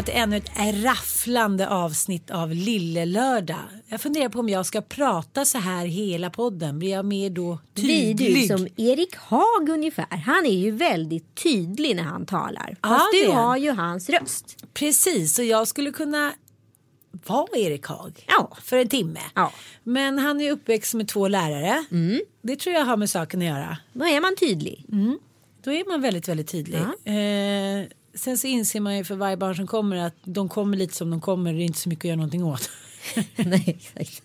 välkomna till ännu ett rafflande avsnitt av Lille Lördag. Jag funderar på om jag ska prata så här hela podden. Blir jag mer då Blir tydlig? du som Erik Haag ungefär? Han är ju väldigt tydlig när han talar. Ja, Fast det du har ju hans röst. Precis, och jag skulle kunna vara Erik Haag Ja. för en timme. Ja. Men han är uppväxt med två lärare. Det tror jag har med saken att göra. Då är man tydlig. Då är man väldigt, väldigt tydlig. Eh, sen så inser man ju för varje barn som kommer att de kommer lite som de kommer. Det är inte så mycket att göra någonting åt. Nej, exakt.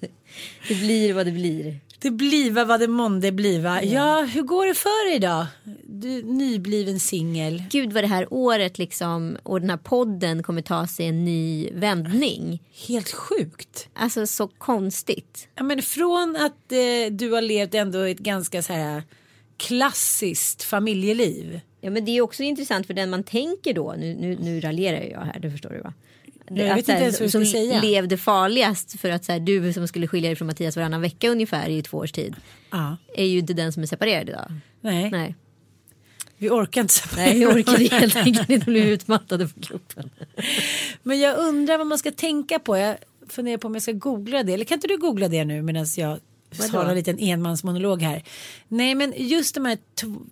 Det blir vad det blir. Det bliva vad det månde bliva. Ja, hur går det för dig idag? Du nybliven singel. Gud vad det här året liksom och den här podden kommer ta sig en ny vändning. Helt sjukt. Alltså så konstigt. Ja, men från att eh, du har levt ändå ett ganska så här klassiskt familjeliv. Ja men det är också intressant för den man tänker då, nu, nu, nu raljerar jag här, det förstår du va? Jag vet Att inte så här, ens du som säga. levde farligast för att så här, du som skulle skilja dig från Mattias varannan vecka ungefär i två års tid. Ja. Är ju inte den som är separerad idag. Nej, Nej, vi orkar inte separera Nej jag orkar helt enkelt inte bli utmattade på kroppen. Men jag undrar vad man ska tänka på. Jag funderar på om jag ska googla det. Eller kan inte du googla det nu medan jag Vadå? har en liten enmansmonolog här. Nej men just de här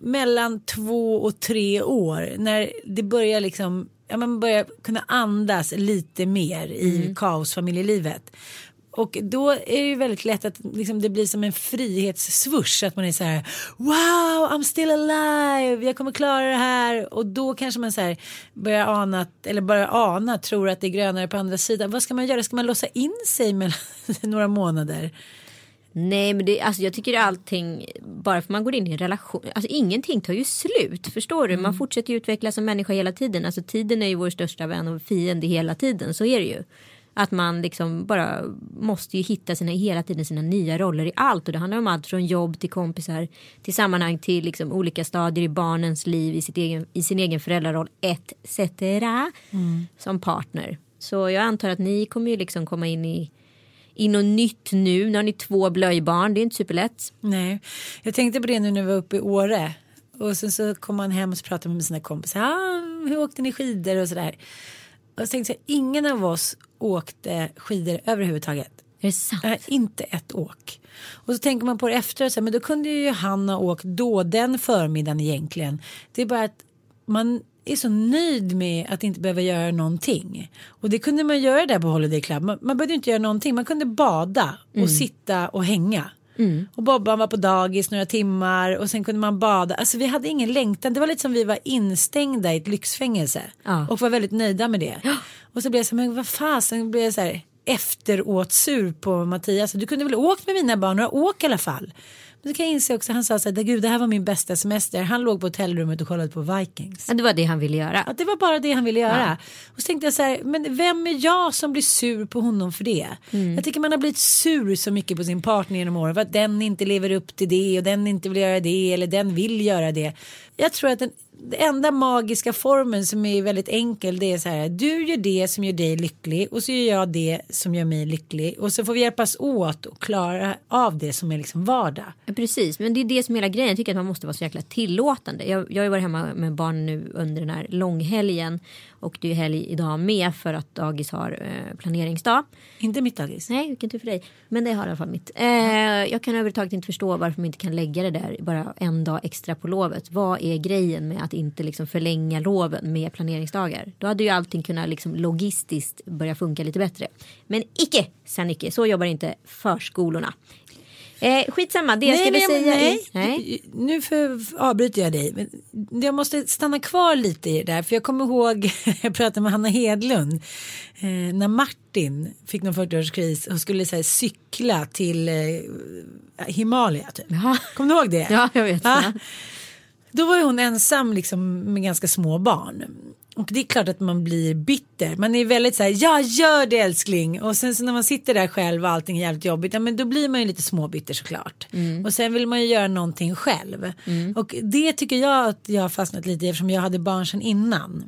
mellan två och tre år. När det börjar liksom. Ja, man börjar kunna andas lite mer i Mm. kaosfamiljelivet. Och då är det ju väldigt lätt att liksom, det blir som en frihetssvush. Att man är så här wow I'm still alive. Jag kommer klara det här. Och då kanske man så här börjar ana eller bara ana tror att det är grönare på andra sidan. Vad ska man göra? Ska man låsa in sig mellan några månader? Nej men det, alltså jag tycker allting, bara för man går in i en relation, alltså ingenting tar ju slut. Förstår du? Man fortsätter ju utvecklas som människa hela tiden. Alltså tiden är ju vår största vän och fiende hela tiden. Så är det ju. Att man liksom bara måste ju hitta sina, hela tiden sina nya roller i allt. Och det handlar om allt från jobb till kompisar till sammanhang till liksom olika stadier i barnens liv i, sitt egen, i sin egen föräldraroll etc. Som partner. Så jag antar att ni kommer ju liksom komma in i i något nytt nu. Nu har ni två blöjbarn. Det är inte superlätt. Nej, jag tänkte på det nu när vi var uppe i Åre. Och sen så kom han hem och så pratade med sina kompisar. Ah, hur åkte ni skidor och sådär. Och jag tänkte så här, ingen av oss åkte skidor överhuvudtaget. Är det sant? Nej, inte ett åk. Och så tänker man på det efter, så här, men då kunde ju han ha åkt då den förmiddagen egentligen. Det är bara att man är så nöjd med att inte behöva göra någonting. Och det kunde man göra där på Holiday Club. Man, man behövde inte göra någonting. Man kunde bada och sitta och hänga. Och Bobban var på dagis några timmar och sen kunde man bada. Alltså vi hade ingen längtan. Det var lite som vi var instängda i ett lyxfängelse. Ja. Och var väldigt nöjda med det. Och så blev jag så här, men vad fasen blev jag så här efteråt sur på Mattias. Du kunde väl åkt med mina barn, några åk i alla fall. Men kan jag inse också, han sa så här, gud det här var min bästa semester. Han låg på hotellrummet och kollade på Vikings. Ja, det var det han ville göra. Att det var bara det han ville göra. Och så tänkte jag så här, men vem är jag som blir sur på honom för det? Mm. Jag tycker man har blivit sur så mycket på sin partner genom åren för att den inte lever upp till det och den inte vill göra det eller den vill göra det. Jag tror att den, den enda magiska formen som är väldigt enkel det är så här, du gör det som gör dig lycklig och så gör jag det som gör mig lycklig och så får vi hjälpas åt och klara av det som är liksom vardag. Precis, men det är det som är hela grejen. Jag tycker att man måste vara så jäkla tillåtande. Jag, jag har ju varit hemma med barn nu under den här långhelgen och det är helg idag med för att dagis har eh, planeringsdag. Inte mitt dagis. Nej, vilken tur för dig. Men det har i alla fall mitt. Eh, jag kan överhuvudtaget inte förstå varför man inte kan lägga det där bara en dag extra på lovet. Vad är grejen med att inte liksom förlänga loven med planeringsdagar? Då hade ju allting kunnat liksom logistiskt börja funka lite bättre. Men icke, sen icke. Så jobbar inte förskolorna. Eh, skitsamma, det jag skulle säga nej. nej. Nu för, avbryter jag dig. Men jag måste stanna kvar lite i det där. För jag kommer ihåg, jag pratade med Hanna Hedlund. Eh, när Martin fick någon 40-årskris och skulle så här, cykla till eh, Himalaya. Typ. Kommer du ihåg det? Ja, jag vet. Ja. Då var hon ensam liksom, med ganska små barn. Och det är klart att man blir bitter. Man är väldigt så här, ja gör det älskling. Och sen så när man sitter där själv och allting är jävligt jobbigt. Ja men då blir man ju lite småbitter såklart. Och sen vill man ju göra någonting själv. Och det tycker jag att jag har fastnat lite i eftersom jag hade barn sedan innan.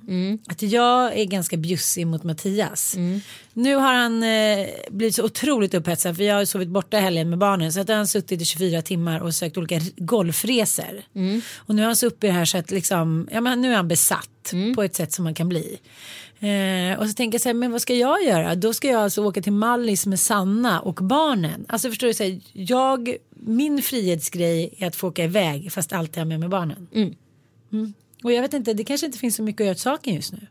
Att jag är ganska bjussig mot Mattias. Nu har han eh, blivit så otroligt upphetsad för jag har sovit borta helgen med barnen. Så att då har han suttit i 24 timmar och sökt olika golfresor. Och nu är han så uppe i det här så att liksom, ja men nu är han besatt på ett sätt som man kan bli. Eh, och så tänker jag så här, men vad ska jag göra? Då ska jag alltså åka till Mallis med Sanna och barnen. Alltså förstår du, så här, jag, min frihetsgrej är att få åka iväg fast alltid ha med mig barnen. Mm. Och jag vet inte, det kanske inte finns så mycket att göra åt saken just nu.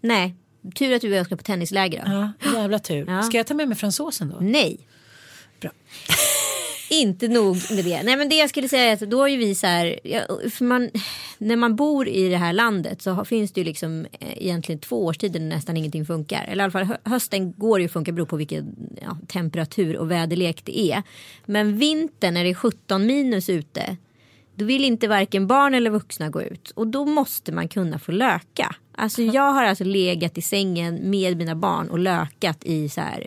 Nej, tur att du och jag ska på tennisläger då. Ja, jävla tur. Ja. Ska jag ta med mig fransosen då? Nej. Bra. Inte nog med det. Nej men det jag skulle säga är att då är ju vi så här. För man, när man bor i det här landet så har, finns det ju liksom eh, egentligen två årstider när nästan ingenting funkar. Eller i alla fall hö- hösten går ju att funka beror på vilken ja, temperatur och väderlek det är. Men vintern när det är 17 minus ute. Då vill inte varken barn eller vuxna gå ut. Och då måste man kunna få löka. Alltså jag har alltså legat i sängen med mina barn och lökat i så här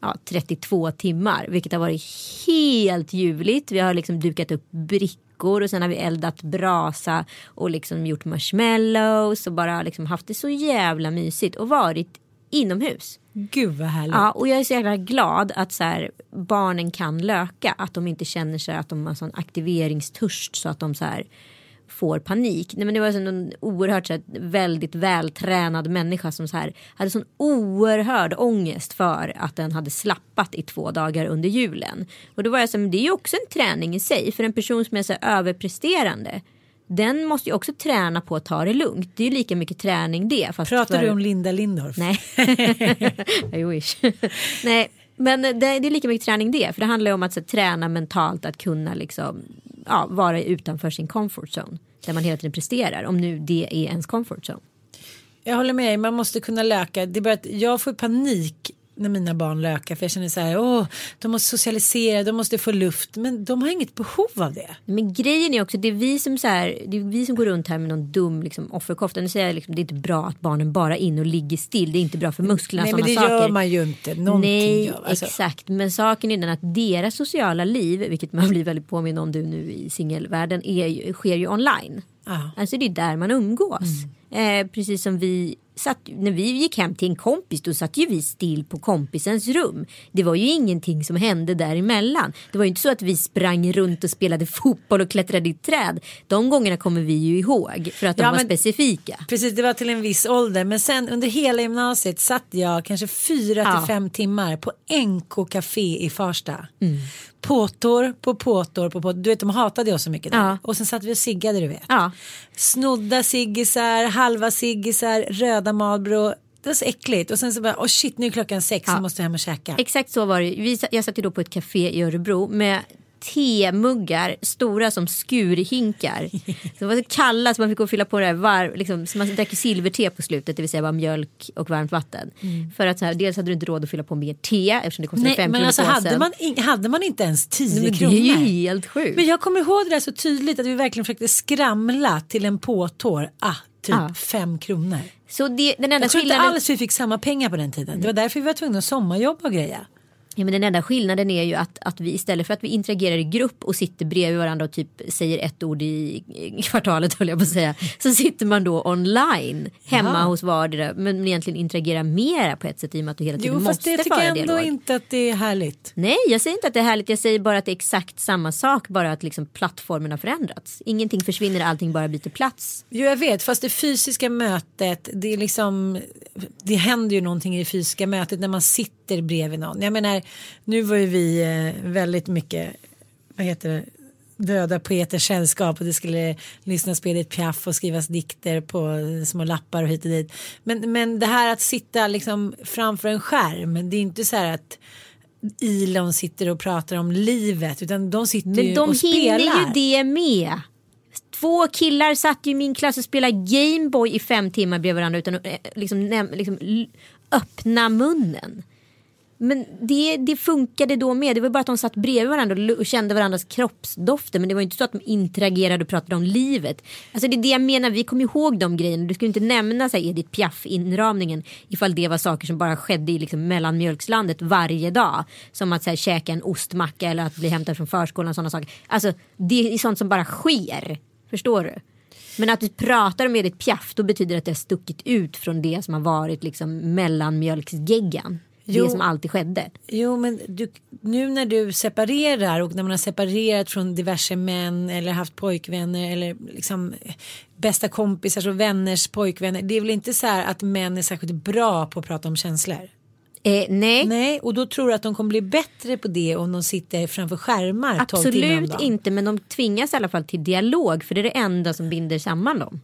ja, 32 timmar. Vilket har varit helt ljuvligt. Vi har liksom dukat upp brickor och sen har vi eldat brasa och liksom gjort marshmallows och bara liksom haft det så jävla mysigt och varit inomhus. Gud vad härligt. Ja, och jag är så jävla glad att så här, barnen kan löka. Att de inte känner sig att de har sån aktiveringstörst så att de så här får panik. Nej, men det var så en oerhört så här, väldigt vältränad människa som så här, hade sån oerhörd ångest för att den hade slappat i två dagar under julen. Och då var jag så här, det är ju också en träning i sig för en person som är så här, överpresterande. Den måste ju också träna på att ta det lugnt. Det är ju lika mycket träning det. Fast Pratar för... du om Linda Lindorff? Nej, I wish. Nej, men det, det är lika mycket träning det. För det handlar ju om att så, träna mentalt att kunna liksom, ja, vara utanför sin comfort zone. Där man hela tiden presterar. Om nu det är ens comfort zone. Jag håller med dig, man måste kunna läka. Det är bara att jag får panik när mina barn lökar för jag känner så här, åh, de måste socialisera, de måste få luft, men de har inget behov av det. Men grejen är också, det är vi som, så här, det är vi som går runt här med någon dum liksom, offerkofta. Nu säger jag liksom, det är inte bra att barnen bara är in och ligger still. Det är inte bra för musklerna. Nej, men det saker. gör man ju inte. Någonting Nej, gör, alltså. exakt. Men saken är den att deras sociala liv, vilket man blir väldigt påminn om du nu i singelvärlden, är sker ju online. Ja. Alltså det är där man umgås. Eh, precis som vi satt, när vi gick hem till en kompis då satt ju vi still på kompisens rum. Det var ju ingenting som hände däremellan. Det var ju inte så att vi sprang runt och spelade fotboll och klättrade i träd. De gångerna kommer vi ju ihåg för att de Ja, var men- specifika. Precis, det var till en viss ålder. Men sen under hela gymnasiet satt jag kanske fyra Ja. till fem timmar på NK Café i Farsta. Mm. Påtår på påtår på påtår. Du vet, de hatade oss så mycket där. Ja. Och sen satt vi och ciggade, du vet. Ja. Snodda ciggisar, halva ciggisar, röda Marlboro. Det var så äckligt. Och sen så bara, åh shit, nu är klockan sex, Ja. jag måste hem och käka. Exakt så var det. Vi, jag satt ju då på ett café i Örebro med temuggar stora som skurhinkar. De var så kalla så man fick gå och fylla på det här varv, liksom, så man drack silverte på slutet, det vill säga bara mjölk och varmt vatten. För att så här, dels hade du inte råd att fylla på mer te eftersom det kostade Nej, fem men kronor alltså hade man, hade man inte ens 10 Nej, men det kronor? är ju helt sjukt. Men jag kommer ihåg det där så tydligt att vi verkligen försökte skramla till en påtår. Ah, typ Ja. fem kronor. Så det, den enda Jag tror inte skillnaden... alls vi fick samma pengar på den tiden. Det var därför vi var tvungna att sommarjobba och greja. Ja, men den enda skillnaden är ju att, att vi istället för att vi interagerar i grupp och sitter bredvid varandra och typ säger ett ord i kvartalet höll jag på att säga. Så sitter man då online hemma Ja. hos vardera men egentligen interagerar mera på ett sätt i och med att du hela tiden Jo fast måste det tycker föra jag ändå dialog. inte att det är härligt. Nej jag säger inte att det är härligt jag säger bara att det är exakt samma sak bara att liksom plattformen har förändrats. Ingenting försvinner allting bara byter plats. Jo jag vet fast det fysiska mötet det är liksom det händer ju någonting i det fysiska mötet när man sitter bredvid någon. Jag menar nu var ju vi eh, väldigt mycket vad heter det döda poeters sällskap och det skulle lyssnas på Edith Piaf och skrivas dikter på små lappar och hit och dit. Men, men det här att sitta liksom framför en skärm det är inte så här att Elon sitter och pratar om livet utan de sitter Men ju de och spelar. hinner ju det med. Två killar satt ju i min klass och spelade Gameboy i fem timmar bredvid varandra utan att eh, liksom, liksom, öppna munnen. Men det, det funkade då med. Det var bara att de satt bredvid varandra och, kände varandras kroppsdofter. Men det var inte så att de interagerade och pratade om livet. Alltså det är det jag menar, vi kommer ihåg de grejerna. Du skulle inte nämna så här, Edith Piaf-inramningen ifall det var saker som bara skedde i liksom, mellanmjölkslandet varje dag. Som att så här, käka en ostmacka eller att bli hämtad från förskolan. Sådana saker. Alltså det är sånt som bara sker. Förstår du? Men att du pratar om Edith Piaf då betyder det att det har stuckit ut från det som har varit liksom mellanmjölksgeggan. Jo. Det som alltid skedde. Jo men du, nu när du separerar och när man har separerat från diverse män eller haft pojkvänner eller liksom bästa kompisar och vänners pojkvänner. Det är väl inte så här att män är särskilt bra på att prata om känslor? Eh, nej, Nej och då tror du att de kommer bli bättre på det om de sitter framför skärmar 12 timmar om absolut inte. Men de tvingas i alla fall till dialog för det är det enda som binder samman dem.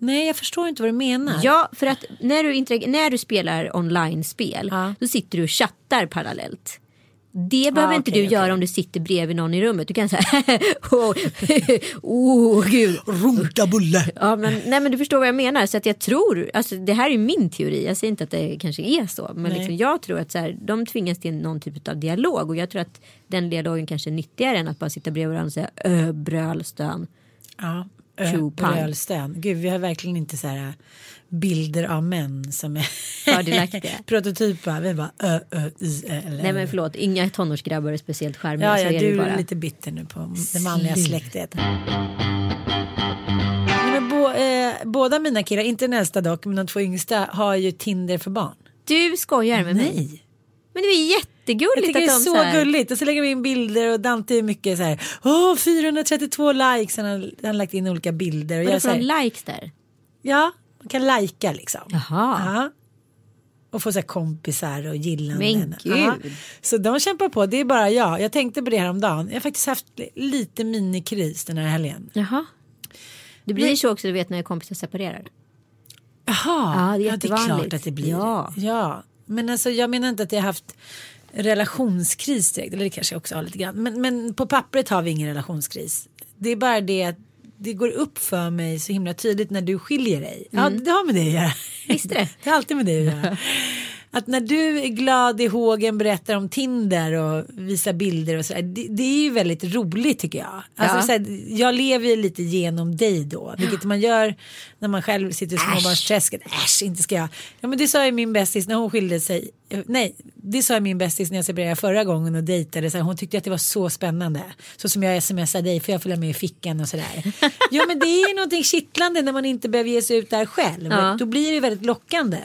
Nej jag förstår inte vad du menar. Ja, för att när du, interag- när du spelar online-spel Ja. då sitter du och chattar parallellt. Det behöver inte okej, du göra okej. om du sitter bredvid någon i rummet. Du kan säga oh, oh gud. Runka bulle. Ja, men, nej, men du förstår vad jag menar. Så att jag tror, alltså, det här är min teori. Jag säger inte att det kanske är så. Men liksom, jag tror att så här, de tvingas till någon typ av dialog. Och jag tror att den dialogen kanske är nyttigare än att bara sitta bredvid varandra och säga brölstön. Ja. Pang. Brölstön. Gud vi har verkligen inte så här bilder av män som är Fördelaktiga. prototypa. Vi bara ö, ö, i, eller Nej men förlåt, inga tonårsgrabbar är speciellt charmiga. Ja, ja är du bara. är lite bitter nu på det manliga släktet. Men bo, eh, båda mina killar, inte den äldsta dock, men de två yngsta har ju Tinder för barn. Du skojar med mig. Nej. Men det är Jag jättegulligt tycker det att är de så här, gulligt. Och så lägger vi in bilder och Dante är mycket så här. Åh, 432 likes. Han har, han lagt in olika bilder. Och Vadå jag för de likes där? ja, man kan lajka liksom. Jaha. Ja. Och få så här kompisar och gillanden. Men gud. Så de kämpar på, det är bara jag. Jag tänkte på det här om dagen. Jag har faktiskt haft lite minikris den här helgen. Jaha. Det blir så också du vet när kompisar separerar. Jaha, Ja, det är ja, det är klart att det blir. Ja. ja. Men alltså jag menar inte att jag har haft relationskris direkt. Eller det kanske jag också har lite grann. Men, men på pappret har vi ingen relationskris. Det är bara det att det går upp för mig så himla tydligt när du skiljer dig. Ja, det har med det att göra. Mm. Visste det? Det har alltid med det att göra. Att när du är glad i hågen berättar om Tinder och visar bilder och sådär. Det, det är ju väldigt roligt tycker jag. Alltså, Ja. så här, jag lever ju lite genom dig då. Vilket man gör när man själv sitter i småbarnsträsket. Äsch, inte ska jag. Ja men det sa ju min bästis när hon skilde sig. Nej, det sa min bästis när jag separerade förra gången och dejtade. Så här, hon tyckte att det var så spännande. Så som jag smsade dig för jag följer med i fickan och sådär. ja men det är ju någonting kittlande när man inte behöver ge sig ut där själv. Ja. Då blir det ju väldigt lockande.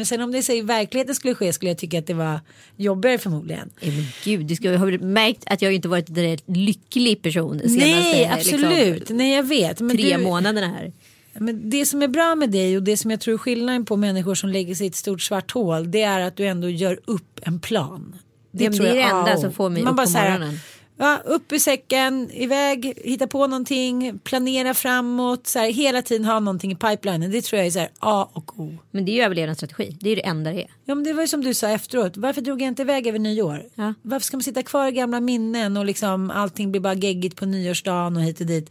Men sen om det i verkligheten skulle ske skulle jag tycka att det var jobbigare förmodligen. Eh, Men gud, du ska, har du märkt att jag inte varit en direkt lycklig person senaste Nej, absolut. Liksom, Nej, jag vet. Men tre du, månaderna här. Men det som är bra med dig och det som jag tror är skillnaden på människor som lägger sig i ett stort svart hål det är att du ändå gör upp en plan. Ja, men tror det är det enda som får mig Man upp bara på så här, morgonen. Ja, upp i säcken, iväg, hitta på någonting, planera framåt, så här, hela tiden ha någonting i pipelinen. Det tror jag är så här, A och O. Men det är ju överlevnadsstrategi. Det är ju det enda det är. Ja, men det var ju som du sa efteråt. Varför drog jag inte iväg över nyår? Ja. Varför ska man sitta kvar i gamla minnen och liksom allting blir bara geggigt på nyårsdagen och hit och dit.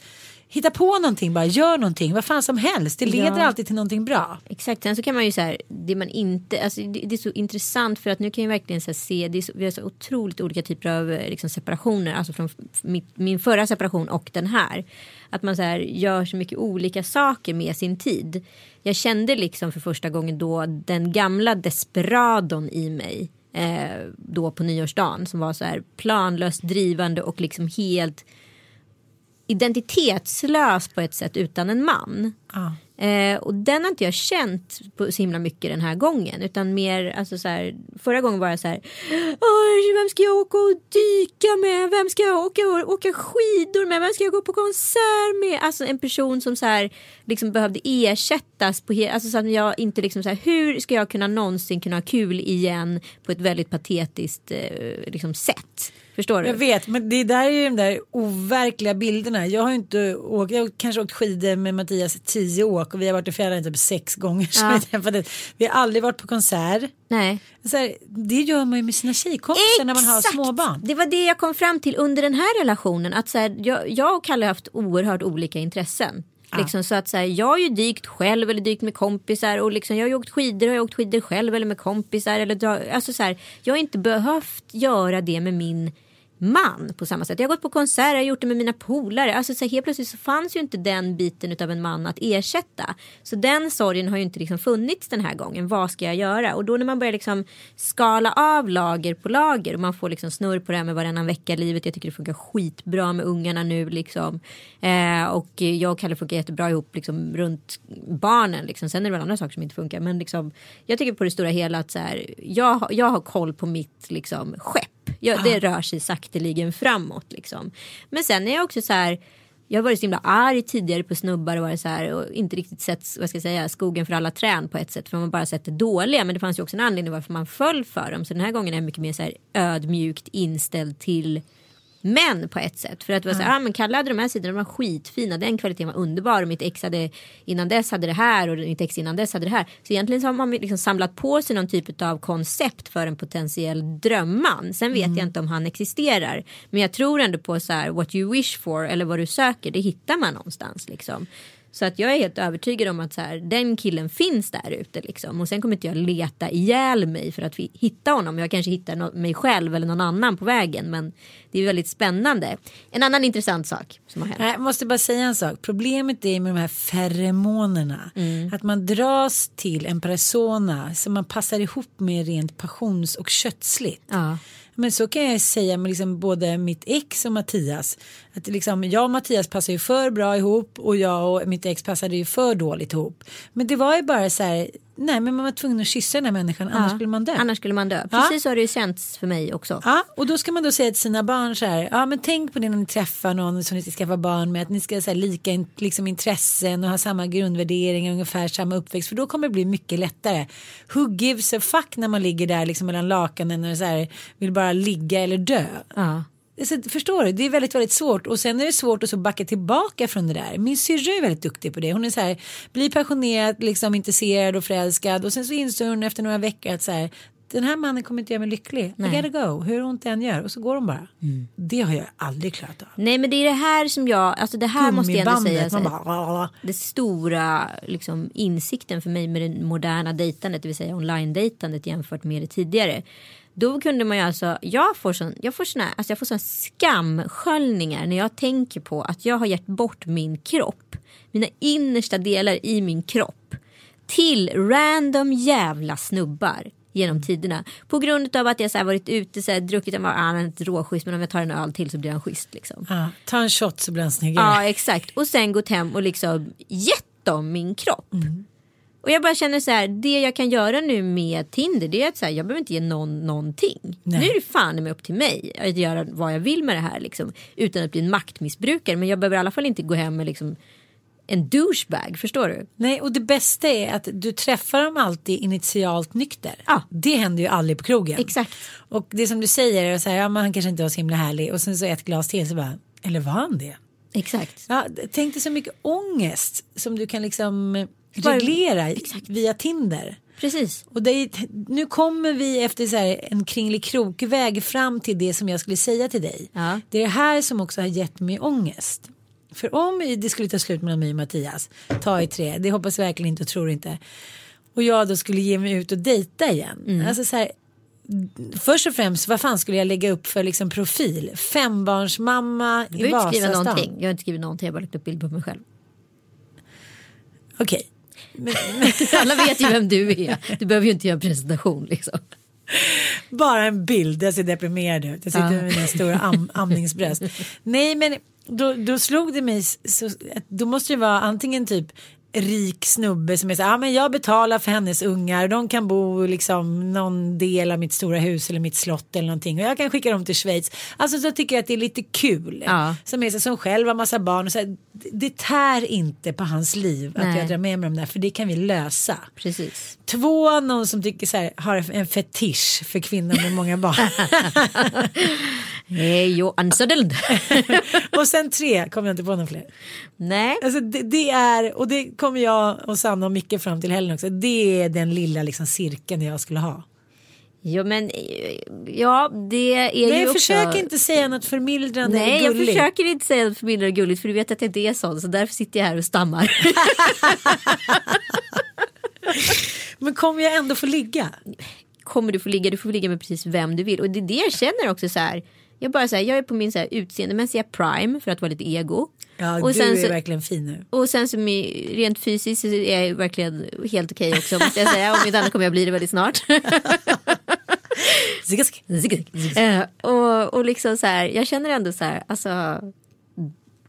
Hitta på någonting bara, gör någonting, vad fan som helst. Det leder Ja. alltid till någonting bra. Exakt, sen så kan man ju så här, det man inte, alltså det, det är så intressant för att nu kan jag verkligen så se, det så, vi har så otroligt olika typer av eh, liksom, separationer, alltså från mitt, min förra separation och den här. Att man så här, gör så mycket olika saker med sin tid. Jag kände liksom för första gången då den gamla desperadon i mig. Eh, då på nyårsdagen som var så här planlöst drivande och liksom helt identitetslös på ett sätt utan en man. Ja. Eh, och den har inte jag känt på så himla mycket den här gången. Utan mer, alltså så här, förra gången var jag så här. "Oj, Vem ska jag åka och dyka med? Vem ska jag åka, åka skidor med? Vem ska jag gå på konsert med? Alltså en person som så här, liksom behövde ersättas. På, alltså så att jag inte liksom så här, hur ska jag kunna någonsin kunna ha kul igen på ett väldigt patetiskt eh, liksom sätt? Förstår du? Jag vet, men det där är ju de där overkliga bilderna. Jag har ju inte åkt, jag har kanske åkt skidor med Mattias i tio år och vi har varit i fjällen typ sex gånger. Ja. vi, har aldrig varit på konsert. Nej. Så här, det gör man ju med sina tjejkompisar när man har småbarn. Det var det jag kom fram till under den här relationen. Att så här, jag, jag och Kalle har haft oerhört olika intressen. Liksom, så att så här, jag har ju dykt själv eller dykt med kompisar och liksom, jag har ju åkt skidor och jag har åkt skidor själv eller med kompisar. Eller, alltså, så här, jag har inte behövt göra det med min man på samma sätt. Jag har gått på konserter, jag har gjort det med mina polare. Alltså, så helt plötsligt så fanns ju inte den biten av en man att ersätta. Så den sorgen har ju inte liksom funnits den här gången. Vad ska jag göra? Och då när man börjar liksom skala av lager på lager och man får liksom snurr på det här med varannan vecka livet. Jag tycker det funkar skitbra med ungarna nu liksom. Eh, och jag och Kalle funkar jättebra ihop liksom runt barnen. Liksom. Sen är det väl andra saker som inte funkar. Men liksom, jag tycker på det stora hela att så här, jag, har- jag har koll på mitt liksom, skepp. Jag, Det rör sig sakteligen framåt. Liksom. Men sen är jag också så här. Jag har varit så himla arg tidigare på snubbar och varit så här och inte riktigt sett vad ska jag säga, skogen för alla träd på ett sätt. För man bara sett det dåliga. Men det fanns ju också en anledning varför man föll för dem. Så den här gången är jag mycket mer så här ödmjukt inställd till män på ett sätt. För att det var så här, ah, men Kalle hade de här sidorna, de var skitfina, den kvaliteten var underbar och mitt ex hade innan dess hade det här och mitt ex innan dess hade det här. Så egentligen så har man liksom samlat på sig någon typ av koncept för en potentiell drömman. Sen vet jag inte om han existerar. Men jag tror ändå på så här, what you wish for eller vad du söker, det hittar man någonstans liksom. Så att jag är helt övertygad om att så här, den killen finns där ute. Liksom. Och sen kommer inte jag leta ihjäl mig för att hitta honom. Jag kanske hittar no- mig själv eller någon annan på vägen. Men det är väldigt spännande. En annan intressant sak som har hänt. Jag måste bara säga en sak. Problemet är med de här feromonerna. Mm. Att man dras till en persona som man passar ihop med rent passions och kötsligt. Ja. Men så kan jag säga med liksom både mitt ex och Mattias. Att liksom, jag och Mattias passar ju för bra ihop och jag och mitt ex passade ju för dåligt ihop. Men det var ju bara så här, nej men man var tvungen att kyssa den här människan annars Ja. skulle man dö. Annars skulle man dö. Ja. Precis så har det ju känts för mig också. Ja, och då ska man då säga till sina barn så här, ja men tänk på det när ni träffar någon som ni ska skaffa barn med, att ni ska ha lika in, liksom, intressen och ha samma grundvärderingar, ungefär samma uppväxt, för då kommer det bli mycket lättare. Who gives a fuck när man ligger där liksom mellan lakanen och så här, vill bara ligga eller dö. Ja. Så, förstår du? Det är väldigt, väldigt svårt och sen är det svårt att så backa tillbaka från det där. Min syrra är väldigt duktig på det. Hon är så här, blir passionerad, liksom intresserad och förälskad och sen så inser hon efter några veckor att så här, den här mannen kommer inte göra mig lycklig. I gotta go, hur ont det än gör och så går hon bara. Det har jag aldrig klarat av. Nej men det är det här som jag, alltså det här måste jag ändå säga. Man bara, det stora liksom, insikten för mig med det moderna dejtandet, det vill säga online-dejtandet jämfört med det tidigare. Då kunde man ju alltså, jag får sån, jag får såna, alltså jag får såna skamsköljningar när jag tänker på att jag har gett bort min kropp, mina innersta delar i min kropp till random jävla snubbar genom tiderna. På grund av att jag så varit ute, så här, druckit, bara, ah, han är inte råschysst men om jag tar en öl till så blir han schysst liksom. ja, ta en shot så blir han snyggare. Ja exakt och sen gått hem och liksom gett dem min kropp. Mm. Och jag bara känner så här, det jag kan göra nu med Tinder det är att så här, jag behöver inte ge någon någonting. Nej. Nu är det fan med upp till mig att göra vad jag vill med det här liksom, utan att bli en maktmissbrukare. Men jag behöver i alla fall inte gå hem med liksom en douchebag, förstår du? Nej, och det bästa är att du träffar dem alltid initialt nykter. Ja. Det händer ju aldrig på krogen. Exakt. Och det som du säger är så här, ja men han kanske inte var så himla härlig och sen så ett glas till så bara, eller var han det? Exakt. Ja, tänk dig så mycket ångest som du kan liksom reglera Exakt. via Tinder. Precis. Och är, nu kommer vi efter så här en kringlig krokväg fram till det som jag skulle säga till dig. Ja. Det är det här som också har gett mig ångest. För om det skulle ta slut mellan mig och Mattias, ta i tre, det hoppas jag verkligen inte och tror inte. Och jag då skulle ge mig ut och dejta igen. Mm. Alltså så här, först och främst, vad fan skulle jag lägga upp för liksom profil? Fembarnsmamma Du i behöver inte skriva Vasastan. någonting. Jag har inte skrivit någonting, jag har bara lagt upp bild på mig själv. Okej. Alla vet ju vem du är. Du behöver ju inte göra en presentation liksom. Bara en bild, jag ser deprimerad ut. Jag sitter Ja. med mina stora am amningsbröst. Nej men då, då slog det mig, så, att då måste det vara antingen typ rik snubbe som är så ja men jag betalar för hennes ungar, de kan bo liksom någon del av mitt stora hus eller mitt slott eller någonting och jag kan skicka dem till Schweiz. Alltså så tycker jag att det är lite kul. Ja. Som är så, som själv har massa barn och så här, det- tär inte på hans liv att Nej. jag drar med mig dem där för det kan vi lösa. Precis. Två, någon som tycker så här, har en fetisch för kvinnor med många barn. Hej Johan Söderlund. och sen tre kommer jag inte på någon fler. Nej. Alltså det, det är, och det kommer jag och Sanna och Micke fram till helgen också. Det är den lilla liksom cirkeln jag skulle ha. Jo men ja det är Nej, ju också. försök inte säga något förmildrande Nej eller jag gulligt. försöker inte säga något förmildrande och gulligt för du vet att jag inte är sån så därför sitter jag här och stammar. Men kommer jag ändå få ligga? Kommer du få ligga, du får ligga med precis vem du vill och det är det jag känner också så här. Jag bara så här, jag är på min så här utseendemässiga prime för att vara lite ego. Ja, och du sen är så, verkligen fin nu. Och sen med, rent fysiskt så är jag verkligen helt okej också måste jag säga. Om inte annat kommer jag bli det väldigt snart. Zigask. Eh, och, och liksom så här, jag känner ändå så här, alltså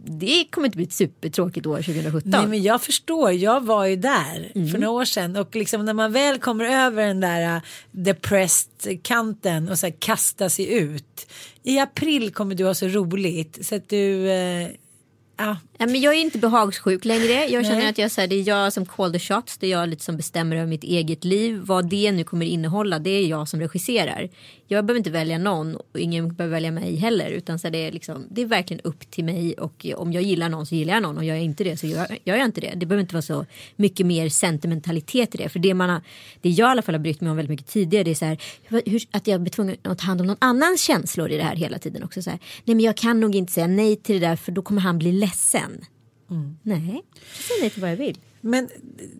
det kommer inte bli ett supertråkigt år 2017. Nej men jag förstår, jag var ju där Mm. för några år sedan och liksom när man väl kommer över den där uh, depressed kanten och så här kastar sig ut. I april kommer du ha så roligt så att du, eh, ja, Ja, men jag är inte behagssjuk längre. Jag känner Nej. att jag, så här, det är jag som call the shots. Det är jag lite som bestämmer över mitt eget liv. Vad det nu kommer innehålla, det är jag som regisserar. Jag behöver inte välja någon och ingen behöver välja mig heller. Utan så här, det, är liksom, det är verkligen upp till mig och om jag gillar någon så gillar jag någon och gör jag inte det så gör, gör jag inte det. Det behöver inte vara så mycket mer sentimentalitet i det. För det, man har, det jag i alla fall har brytt mig om väldigt mycket tidigare det är så här, hur, att jag blir tvungen att ta hand om någon annans känslor i det här hela tiden också. Så här, nej men jag kan nog inte säga nej till det där för då kommer han bli ledsen. Nej, jag säger nej till vad jag vill. Men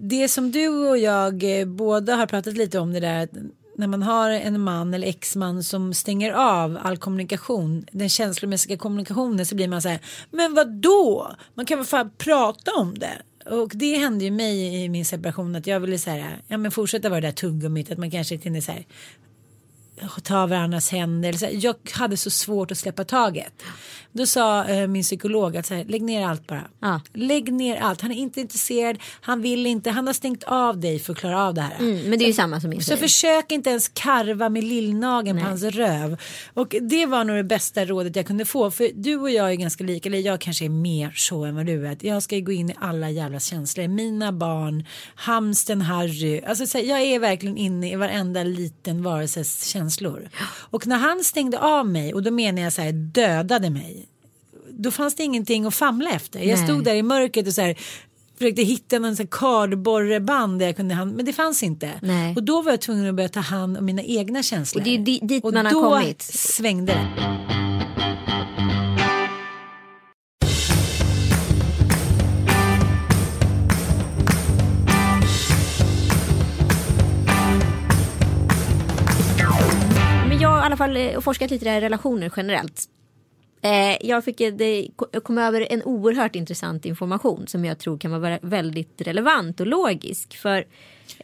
det som du och jag eh, båda har pratat lite om det där när man har en man eller exman som stänger av all kommunikation, den känslomässiga kommunikationen så blir man så här, men vad då? Man kan väl fan prata om det. Och det hände ju mig i min separation att jag ville så här, ja men fortsätta vara det där tuggummit, att man kanske kunde så här ta varandras händer. Så jag hade så svårt att släppa taget. Då sa eh, min psykolog att så här, lägg ner allt bara. Ja. Lägg ner allt. Han är inte intresserad. Han vill inte. Han har stängt av dig för att klara av det här. Mm, men det är ju samma som min Så försök inte ens karva med lillnageln på hans röv. Och det var nog det bästa rådet jag kunde få. För du och jag är ganska lika. Eller jag kanske är mer så än vad du är. Jag ska gå in i alla jävla känslor. Mina barn, hamsten Harry. Alltså så här, jag är verkligen inne i varenda liten varelses känslor. Och när han stängde av mig. Och då menar jag så här dödade mig. Då fanns det ingenting att famla efter. Jag Nej. stod där i mörkret och så här försökte hitta någon sån kardborreband där jag kunde hand, men det fanns inte. Nej. Och då var jag tvungen att börja ta hand om mina egna känslor. Och det är di- dit Och man har då kommit. svängde det. Alla fall eh, forskat lite i relationer generellt. Eh, jag fick, eh, jag kom över en oerhört intressant information som jag tror kan vara väldigt relevant och logisk för,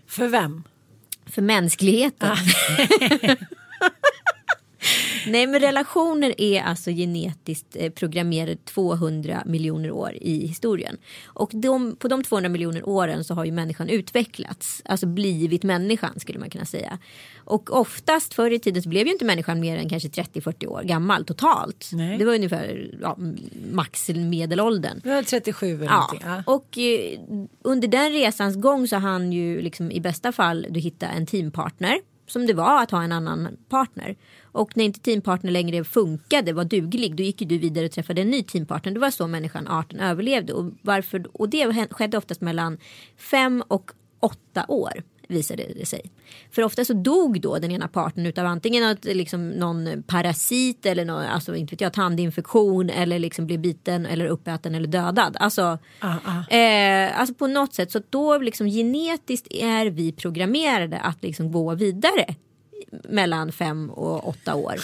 För vem? för mänskligheten. Nej men relationer är alltså genetiskt eh, programmerade 200 miljoner år i historien. Och de, på de 200 miljoner åren så har ju människan utvecklats. Alltså blivit människan skulle man kunna säga. Och oftast förr i tiden så blev ju inte människan mer än kanske 30-40 år gammal totalt. Nej. Det var ungefär ja, max medelåldern. Det var 37 eller Ja. någonting. Ja. Och eh, under den resans gång så han ju liksom i bästa fall du hitta en teampartner. Som det var att ha en annan partner. Och när inte teampartner längre funkade, var duglig, då gick ju du vidare och träffade en ny teampartner. Det var så människan, arten överlevde. Och, varför, och det skedde oftast mellan fem och åtta år visade det sig. För ofta så dog då den ena parten utav antingen något, liksom någon parasit eller någon, alltså inte vet jag, tandinfektion eller liksom blev biten eller uppäten eller dödad. Alltså, Ah, ah. Eh, alltså på något sätt så då liksom genetiskt är vi programmerade att liksom gå vidare mellan fem och åtta år.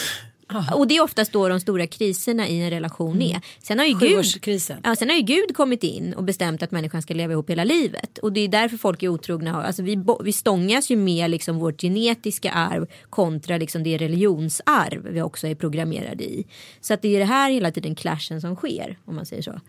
Och det är oftast då de stora kriserna i en relation är. Sen har ju Gud, ja, sen har ju Gud kommit in och bestämt att människan ska leva ihop hela livet. Och det är därför folk är otrogna. Alltså vi, vi stångas ju med liksom vårt genetiska arv kontra liksom det religionsarv vi också är programmerade i. Så att det är det här hela tiden clashen som sker om man säger så.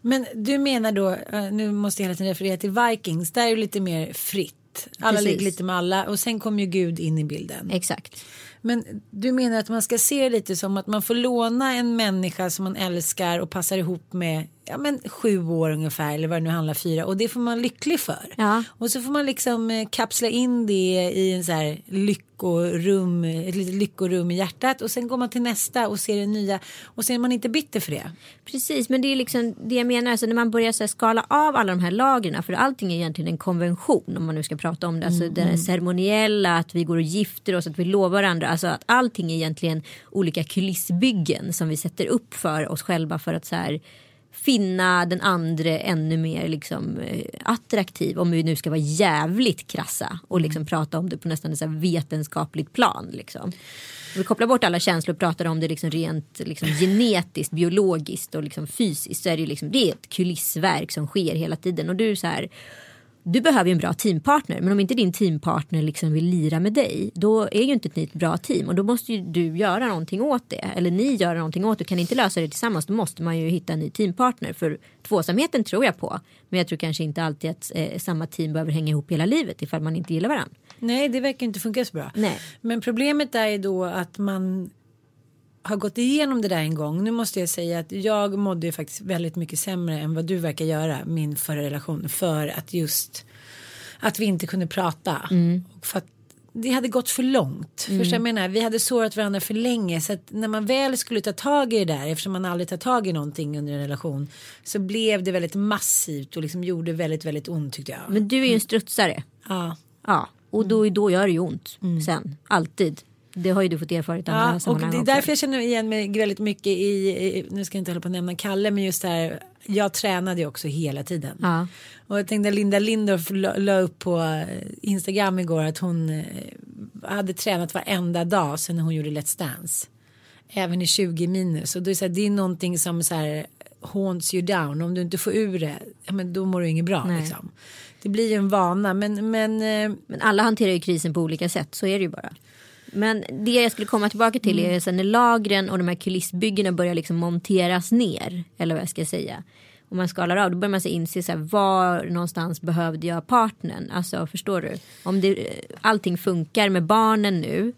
Men du menar då, eh, nu måste jag hela tiden referera till Vikings, där är det lite mer fritt. Alla Precis. ligger lite med alla och sen kommer ju Gud in i bilden. Exakt. Men du menar att man ska se det lite som att man får låna en människa som man älskar och passar ihop med ja, men sju år ungefär eller vad det nu handlar fyra och det får man lycklig för. Ja. Och så får man liksom eh, kapsla in det i en så här lyckorum, ett litet lyckorum i hjärtat och sen går man till nästa och ser det nya och sen är man inte bitter för det. Precis, men det är liksom det jag menar. Alltså när man börjar så skala av alla de här lagren. För allting är egentligen en konvention om man nu ska prata om det. Alltså det här ceremoniella, att vi går och gifter oss, att vi lovar varandra. Alltså att allting är egentligen olika kulissbyggen som vi sätter upp för oss själva för att så här finna den andra ännu mer liksom, eh, attraktiv om vi nu ska vara jävligt krassa och liksom prata om det på nästan ett vetenskapligt plan. Liksom. Om vi kopplar bort alla känslor och pratar om det liksom rent liksom genetiskt, biologiskt och liksom fysiskt så är det, liksom, det är ett kulissverk som sker hela tiden. Och du så här, du behöver ju en bra teampartner men om inte din teampartner liksom vill lira med dig då är ju inte ni ett bra team och då måste ju du göra någonting åt det eller ni göra någonting åt det. Kan inte lösa det tillsammans då måste man ju hitta en ny teampartner för tvåsamheten tror jag på men jag tror kanske inte alltid att eh, samma team behöver hänga ihop hela livet ifall man inte gillar varandra. Nej, det verkar inte funka så bra. Nej. Men problemet är ju då att man har gått igenom det där en gång. Nu måste jag säga att jag mådde ju faktiskt väldigt mycket sämre än vad du verkar göra, min förra relation, för att just att vi inte kunde prata. Och för att det hade gått för långt. Förstår jag menar? Vi hade sårat varandra för länge så att när man väl skulle ta tag i det där eftersom man aldrig tar tag i någonting under en relation så blev det väldigt massivt och liksom gjorde väldigt väldigt ont tyckte jag. Men du är ju en strutsare. ja. Ja, och då, då gör det ju ont sen. Alltid. Det har ju du fått erfarit i andra Ja, och sammanhang det är därför jag känner igen mig väldigt mycket i, nu ska jag inte hålla på att nämna Kalle, men just det här, jag tränade ju också hela tiden. Ja. Och jag tänkte Linda Lindorff la, la upp på eh, Instagram igår att hon eh, hade tränat varenda dag sedan hon gjorde Let's Dance. Även i 20 minus. Och då är det, så här, det är någonting som så här haunts you down. Om du inte får ur det, ja, men då mår du inget bra. Nej. Liksom. Det blir ju en vana. Men, men eh, Men alla hanterar ju krisen på olika sätt, så är det ju bara. Men det jag skulle komma tillbaka till är sen när lagren och de här kulissbyggena börjar liksom monteras ner. Eller vad jag ska säga. Om man skalar av då börjar man så inse så här, var någonstans behövde jag partnern. Alltså förstår du? Om det, allting funkar med barnen nu.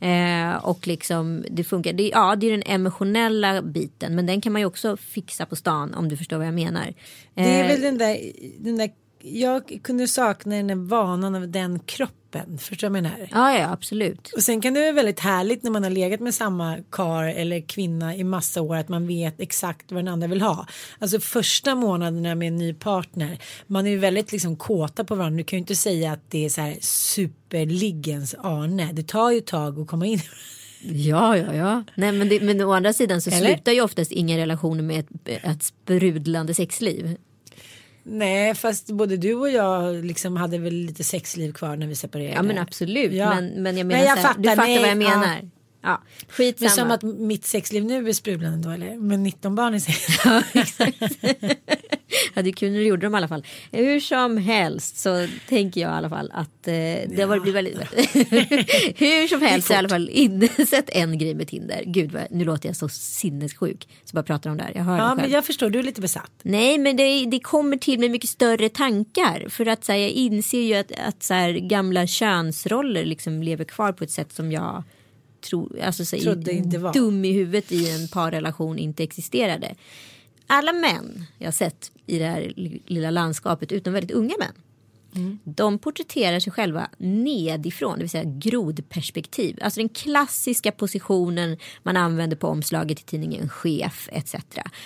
Eh, och liksom det funkar. Det, ja det är den emotionella biten. Men den kan man ju också fixa på stan om du förstår vad jag menar. Det är Eh, väl den där, den där, jag kunde sakna den där vanan av den kroppen, förstår du vad jag menar? Ja, ja absolut. Och sen kan det vara väldigt härligt när man har legat med samma kar eller kvinna i massa år att man vet exakt vad den andra vill ha. Alltså första månaderna med en ny partner, man är ju väldigt liksom kåta på varandra. Du kan ju inte säga att det är så här superliggens Arne. Det tar ju ett tag att komma in. Ja, ja, ja. Nej, men, det, men å andra sidan så Eller? slutar ju oftast inga relationer med ett, ett sprudlande sexliv. Nej, fast både du och jag liksom hade väl lite sexliv kvar när vi separerade. Ja, men absolut. Ja. Men, men jag menar, Nej, jag så här, fattar, du fattar nej, vad jag ja. menar. Ja, Men skitsamma. som att mitt sexliv nu är sprudlande då eller? Med 19 barn i sig. ja, det är kul när du gjorde dem i alla fall. Hur som helst så tänker jag i alla fall att eh, det har blivit väldigt... Hur som helst så har jag i alla fall insett en grej med Tinder. Gud, vad, nu låter jag så sinnessjuk. Så bara pratar om det här. Jag hör Ja, men jag förstår, du är lite besatt. Nej, men det, det kommer till med mycket större tankar. För att här, jag inser ju att, att så här, gamla könsroller liksom lever kvar på ett sätt som jag tro, alltså, så, Trodde inte var. dum i huvudet i en parrelation inte existerade. Alla män jag sett i det här lilla landskapet, utom väldigt unga män. De porträtterar sig själva nedifrån, det vill säga grodperspektiv. Alltså den klassiska positionen man använder på omslaget i tidningen chef etc.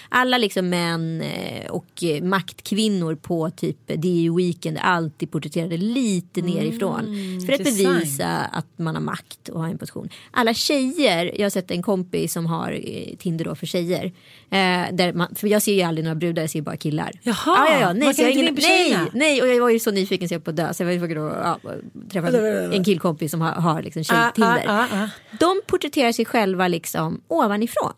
Alla liksom män eh, och eh, maktkvinnor på typ DI Weekend alltid porträtterade lite nerifrån. För att intressant. bevisa att man har makt och har en position. Alla tjejer, jag har sett en kompis som har eh, Tinder då för tjejer. Eh, där man, för jag ser ju aldrig några brudar, jag ser bara killar. Jaha, ja, ja, ja. Nej, har inte ingen, in på nej, tjejerna. nej, och jag var ju så nyfiken så jag på att dö. Så jag var tvungen att ja, träffa en killkompis som har, har liksom Ah, tjej-Tinder. ah, ah, ah. De porträtterar sig själva liksom ovanifrån.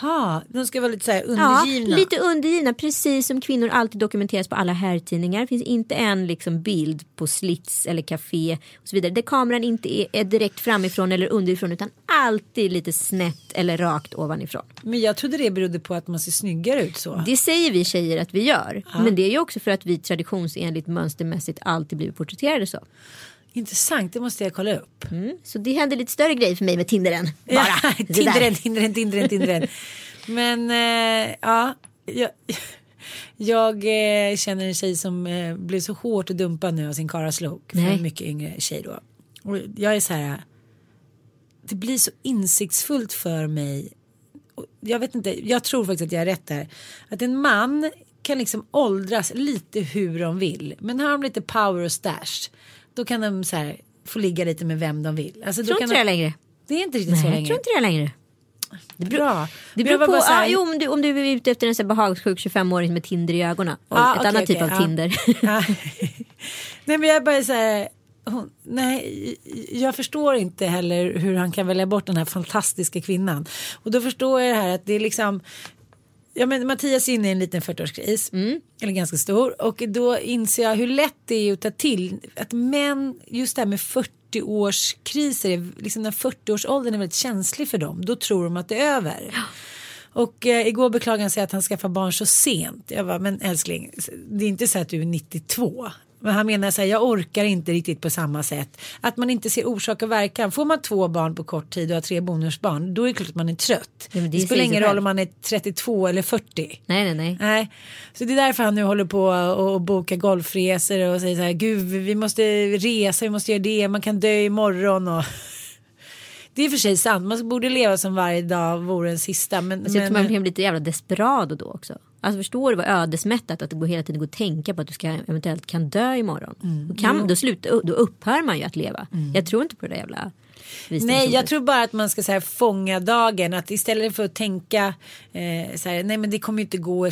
Ha, de ska vara lite så här Ja, undergivna. lite undergivna, precis som kvinnor alltid dokumenteras på alla herrtidningar. Det finns inte en liksom bild på slits eller café och så vidare. Där kameran inte är, är direkt framifrån eller underifrån utan alltid lite snett eller rakt ovanifrån. Men jag trodde det berodde på att man ser snyggare ut så. Det säger vi tjejer att vi gör. Men det är ju också för att vi traditionsenligt mönstermässigt alltid blivit porträtterade så. Intressant, det måste jag kolla upp. Mm. Så det händer lite större grejer för mig med Tinderen. Bara. Ja. Tinderen, Tinderen, Tinderen, Tinderen. Men eh, ja, jag, jag eh, känner en tjej som eh, blev så hårt dumpad nu av sin karaslok. För en mycket yngre tjej då. Och jag är så här. Det blir så insiktsfullt för mig. Jag vet inte, jag tror faktiskt att jag är rätt där. Att en man kan liksom åldras lite hur de vill. Men har de lite power och stash. Då kan de så här få ligga lite med vem de vill. Alltså, Tror inte de, det längre. det är inte riktigt så Nej, länge. jag tror inte det längre. Det beror, Bra. Det beror jag på, bara så här- ah, jo, om, du, om du är ute efter en så behagssjuk 25-åring med Tinder i ögonen. Ah, ett okej, annat typ okej, av ja. Tinder. Ja. nej men jag bara så här. Hon, nej, jag förstår inte heller hur han kan välja bort den här fantastiska kvinnan. Och då förstår jag det här att det är liksom. Ja men Mattias är inne i en liten 40-årskris. Mm. Eller ganska stor. Och då inser jag hur lätt det är att ta till. Att män, just det här med 40-årskriser. är- Liksom när 40-årsåldern är väldigt känslig för dem. Då tror de att det är över. Och eh, igår beklagade han sig att han skaffar barn så sent. Jag bara, men älskling, det är inte så att du är 92. Men han menar så här, jag orkar inte riktigt på samma sätt. Att man inte ser orsak och verkan. Får man två barn på kort tid och har tre bonusbarn, då är det klart att man är trött. Ja, men det det, spelar ingen roll om man är 32 eller 40. nej, nej, nej. Nej, så det är därför han nu håller på och boka golfresor och säger så här, gud vi måste resa, vi måste göra det, man kan dö imorgon och det är för sig sant, man borde leva som varje dag vore en sista. Men, Så jag tror man men kan bli lite jävla desperado då också. Alltså förstår du vad ödesmättat att det går hela tiden går att tänka på att du ska eventuellt kan dö imorgon. Mm. Då, kan, då, slutar, då upphör man ju att leva. Jag tror inte på det där jävla Nej, jag tror bara att man ska så här, fånga dagen. Att istället för att tänka eh, så här, nej men det kommer ju inte gå eh,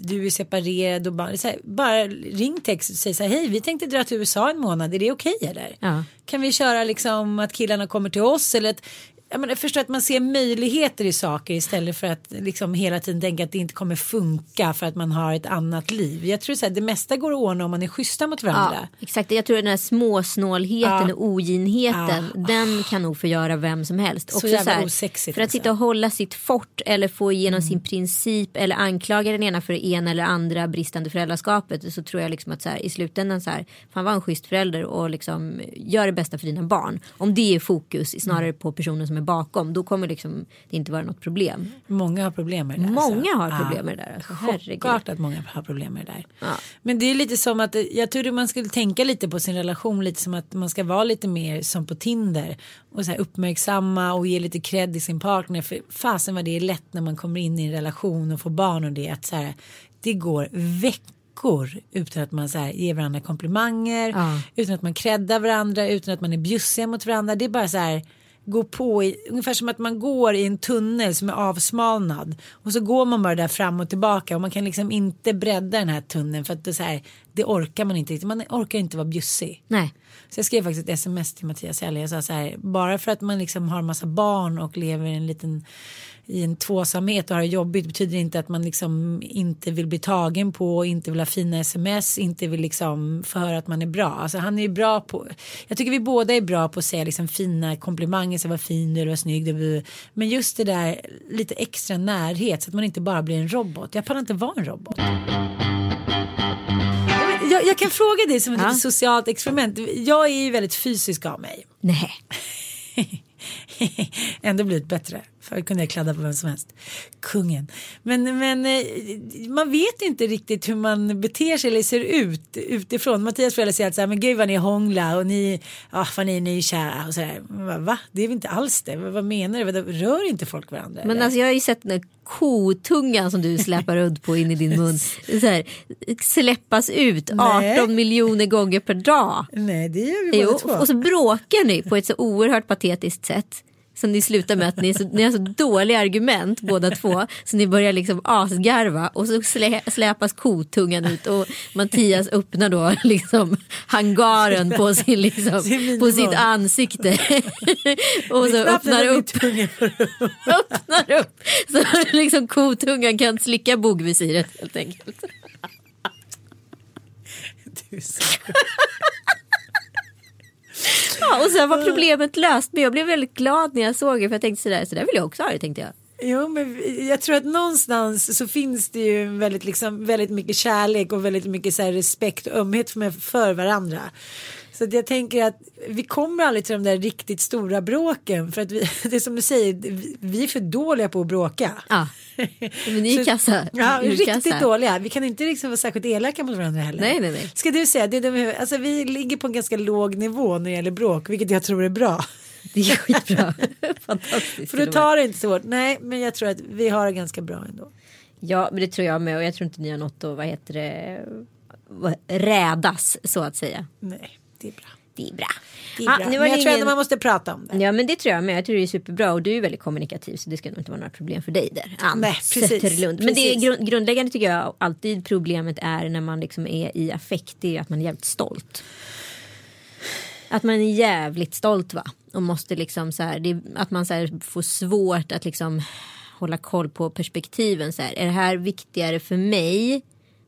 du är separerad. Och bara, så här, bara ring text och säg så här, hej vi tänkte dra till USA en månad, är det okej eller? Ja. Kan vi köra liksom att killarna kommer till oss eller att jag förstår att man ser möjligheter i saker istället för att liksom hela tiden tänka att det inte kommer funka för att man har ett annat liv. Jag tror så här, det mesta går att ordna om man är schyssta mot varandra. Ja, exakt. Jag tror den här småsnålheten Ja. och oginheten den kan nog förgöra vem som helst. Också jävla osexigt, för att alltså. sitta och hålla sitt fort eller få igenom Mm. sin princip eller anklaga den ena för det ena eller andra bristande föräldraskapet så tror jag liksom att så här, i slutändan så här, fan var en schysst förälder och liksom gör det bästa för dina barn. Om det är fokus snarare Mm. på personen som är bakom då kommer liksom det inte vara något problem. Många har problem med det där. Många har Ja. problem med det där. Alltså, att många har problem med det där. Ja. Men det är lite som att jag trodde man skulle tänka lite på sin relation lite som att man ska vara lite mer som på Tinder och så här uppmärksamma och ge lite cred i sin partner för fasen vad det är lätt när man kommer in i en relation och får barn och det att så här det går veckor utan att man så här ger varandra komplimanger Ja. utan att man creddar varandra utan att man är bjussiga mot varandra det är bara så här gå på i, ungefär som att man går i en tunnel som är avsmalnad och så går man bara där fram och tillbaka och man kan liksom inte bredda den här tunneln för att det, så här, det orkar man inte riktigt. Man orkar inte vara bjussig. Nej. Så jag skrev faktiskt ett sms till Mattias Helle. Jag sa så här, bara för att man liksom har massa barn och lever i en liten i en tvåsamhet och har det jobbigt betyder inte att man liksom inte vill bli tagen på, inte vill ha fina sms, inte vill liksom få höra att man är bra. Alltså han är ju bra på, jag tycker vi båda är bra på att säga liksom fina komplimanger, så vad fin du är, vad snygg du är. Men just det där lite extra närhet så att man inte bara blir en robot. Jag pallar inte vara en robot. Jag, jag kan fråga dig som ett Ja. socialt experiment. Jag är ju väldigt fysisk av mig. Nej. Ändå blivit bättre. Förr kunde jag kladda på vem som helst. Kungen. Men, men eh, man vet inte riktigt hur man beter sig eller ser ut utifrån. Mattias föräldrar säger att så här, men gud vad ni är hångla och ni, ja vad ni är nykära och sådär. Va? Det är väl inte alls det. Vad, menar du? Rör inte folk varandra? Men eller? alltså jag har ju sett den där kotungan som du släpar runt på in i din mun. Så här, släppas ut 18 Nej. miljoner gånger per dag. Nej det gör vi båda två. och så bråkar ni på ett så oerhört patetiskt sätt. Så ni slutar med att ni, är så, ni har så dåliga argument båda två. Så ni börjar liksom asgarva och så slä, släpas kotungan ut och Mattias öppnar då liksom hangaren på, sin, liksom, Sin på sitt ansikte. och så öppnar upp, öppnar upp så liksom kotungan kan slicka bogvisiret helt enkelt. Du Ja, och sen var problemet löst men jag blev väldigt glad när jag såg det för jag tänkte sådär, så där vill jag också ha det tänkte jag. Jo, men jag tror att någonstans så finns det ju väldigt, liksom, väldigt mycket kärlek och väldigt mycket så respekt och ömhet för, för varandra. Så jag tänker att vi kommer aldrig till de där riktigt stora bråken för att vi, det är som du säger, vi- är för dåliga på att bråka. Ja, men ni är kassa. Ja, riktigt dåliga. Vi kan inte liksom vara särskilt elaka mot varandra heller. Nej, nej, nej. Ska du säga, det är de, alltså, vi ligger på en ganska låg nivå när det gäller bråk, vilket jag tror är bra. Det är skitbra. Fantastiskt. För du tar det inte så hårt. Nej, men jag tror att vi har det ganska bra ändå. Ja, men det tror jag med och jag tror inte ni har något att, vad heter det, rädas så att säga. Nej, det är bra. Det är bra. Det är Ja, bra. nu Men jag det tror ingen- ändå man måste prata om det. Ja men det tror jag med. Jag tror det är superbra och du är väldigt kommunikativ så det ska nog inte vara några problem för dig där. Ann Nej, precis. Zetterlund. Men det är grund, grundläggande tycker jag alltid problemet är när man liksom är i affekt. Det är att man är jävligt stolt. Att man är jävligt stolt va. Och måste liksom så här, det, att man så här får svårt att liksom hålla koll på perspektiven. Så här, är det här viktigare för mig?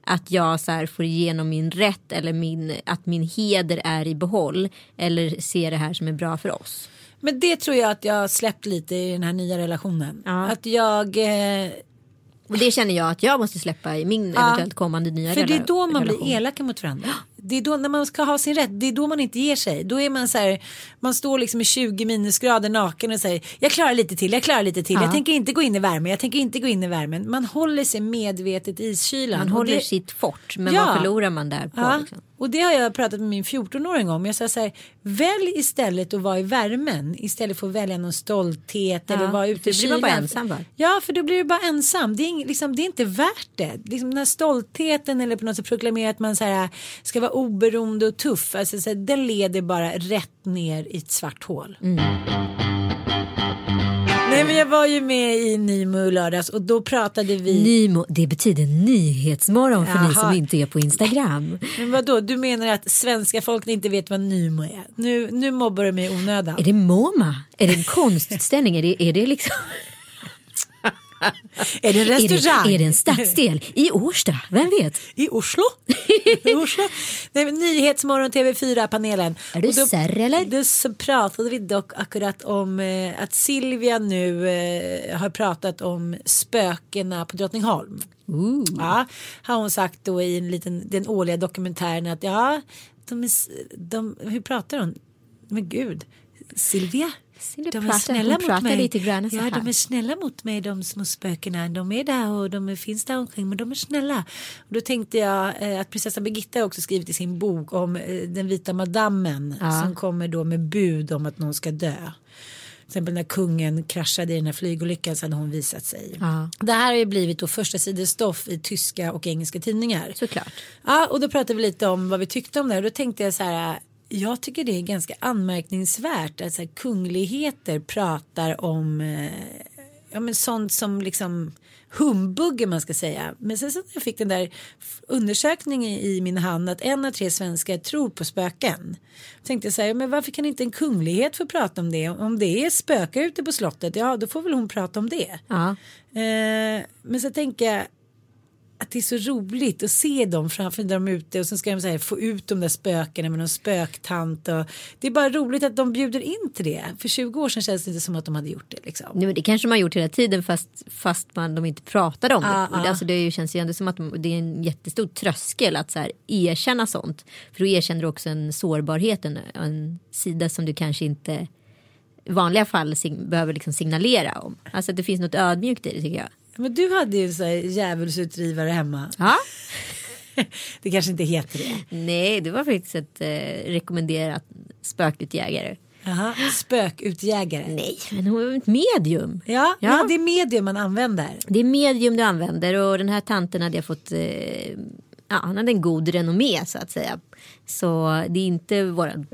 Att jag så får igenom min rätt eller min, att min heder är i behåll. Eller ser det här som är bra för oss. Men det tror jag att jag har släppt lite i den här nya relationen. Ja. Att jag... Eh, Och det känner jag att jag måste släppa i min eventuellt kommande nya för det är då man relation. blir elaka mot varandra. Det är då när man ska ha sin rätt. Det är då man inte ger sig. Då är man så här. Man står liksom i 20 minusgrader naken och säger. Jag klarar lite till. Jag klarar lite till. Ja. Jag tänker inte gå in i värmen. Jag tänker inte gå in i värmen. Man håller sig medvetet i iskylan. Man håller det- sitt fort men Ja. vad förlorar man där på? Ja, Liksom? Och det har jag pratat med min 14-åring om. Jag sa så här, välj istället att vara i värmen istället för att välja någon stolthet Ja, eller vara ute i för då blir man bara ensam, va? Ja, för då blir du bara ensam. Det är, liksom, det är inte värt det. Liksom den här stoltheten eller på något sätt proklamera att man så här, ska vara oberoende och tuff. Alltså, så här, den leder bara rätt ner i ett svart hål. Mm. Nej men jag var ju med i Nymo lördags och då pratade vi. Nymo, det betyder nyhetsmorgon för ni Jaha. som inte är på Instagram. Men vadå, du menar att svenska folk inte vet vad Nymo är? Nu, nu mobbar du mig i onödan. Är det MoMA? Är det en konstutställning? Är det, är det liksom... Är det en Är restaurang? det, är det en stadsdel i Årsta? Vem vet? I Oslo? I Oslo? Nej, Nyhetsmorgon TV4-panelen. Är du sär, eller? Då så pratade vi dock akkurat om eh, att Silvia nu eh, har pratat om spökena på Drottningholm. Ooh. Ja, har hon sagt då i en liten, den årliga dokumentären att ja, de är, de, hur pratar hon? Men gud, Silvia? Silvia de är snälla mot mig. lite grann ja, här. de är snälla mot mig de små spökena. De är där och de finns där omkring men de är snälla. Och då tänkte jag eh, att prinsessa Birgitta också skrivit i sin bok om eh, den vita madammen Ja. som kommer då med bud om att någon ska dö. Till exempel när kungen kraschade i den här flygolyckan så hade hon visat sig. Ja. Det här har ju blivit då första sidestoff i tyska och engelska tidningar. Såklart. Ja, och då pratade vi lite om vad vi tyckte om det. Och då tänkte jag så här. Jag tycker det är ganska anmärkningsvärt att så här, kungligheter pratar om eh, ja, men sånt som liksom humbugger man ska säga. Men sen så jag fick den där undersökningen i min hand att en av tre svenskar tror på spöken. Tänkte jag så här, men varför kan inte en kunglighet få prata om det? Om det är spökar ute på slottet, ja då får väl hon prata om det. Ja. Eh, men så tänker jag att det är så roligt att se dem framför dem ute och sen ska de så här få ut de där spökena med någon spöktant och det är bara roligt att de bjuder in till det. För 20 år sedan känns det inte som att de hade gjort det liksom. Nej, men det kanske man gjort hela tiden fast, fast man, de inte pratade om Ah, det. ah. Alltså, det är känns ju ändå som att de- det är en jättestor tröskel att så här, erkänna sånt. För då erkänner du också en sårbarhet, en, en sida som du kanske inte i vanliga fall behöver liksom signalera om. Alltså att det finns något ödmjukt i det tycker jag. Men du hade ju så här djävulsutdrivare hemma. Ja. Det kanske inte heter det. Nej, det var faktiskt ett eh, rekommenderat spökutjägare. Jaha, spökutjägare. Nej, men hon var ett medium. Ja, Ja. Men det är medium man använder. Det är medium du använder och den här tanten hade jag fått, eh, ja, han hade en god renommé så att säga. Så det är inte vår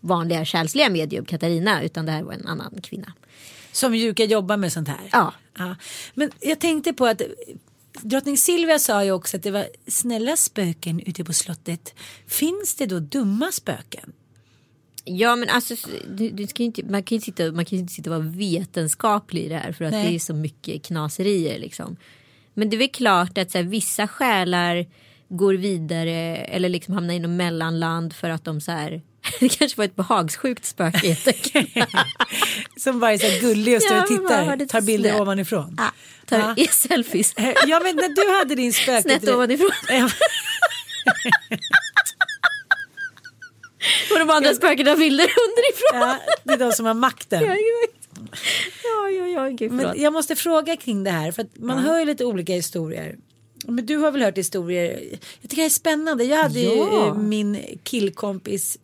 vanliga själsliga medium Katarina utan det här var en annan kvinna. Som brukar jobba med sånt här. Ja. ja. Men jag tänkte på att drottning Silvia sa ju också att det var snälla spöken ute på slottet. Finns det då dumma spöken? Ja men alltså du, du ska inte, man kan ju inte sitta, man kan ju inte sitta och vara vetenskaplig i det här för att Nej. det är så mycket knaserier liksom. Men det är väl klart att så här, vissa själar går vidare eller liksom hamnar i något mellanland för att de så här det kanske var ett behagssjukt spöke helt enkelt. Som bara är så gullig och står Ja, och tittar. Tar bilder snällt? ovanifrån. Ja, tar Ja. ja. selfies. Ja men när du hade din spöke. Snett ovanifrån. Ja, Och de andra spökena har bilder underifrån. ja, det är de som har makten. Ja, ja, ja, ja, gud. Men jag måste fråga kring det här för man hör ju lite olika historier. Men du har väl hört historier. Jag tycker det är spännande. Jag hade ju Ja. eh, min killkompis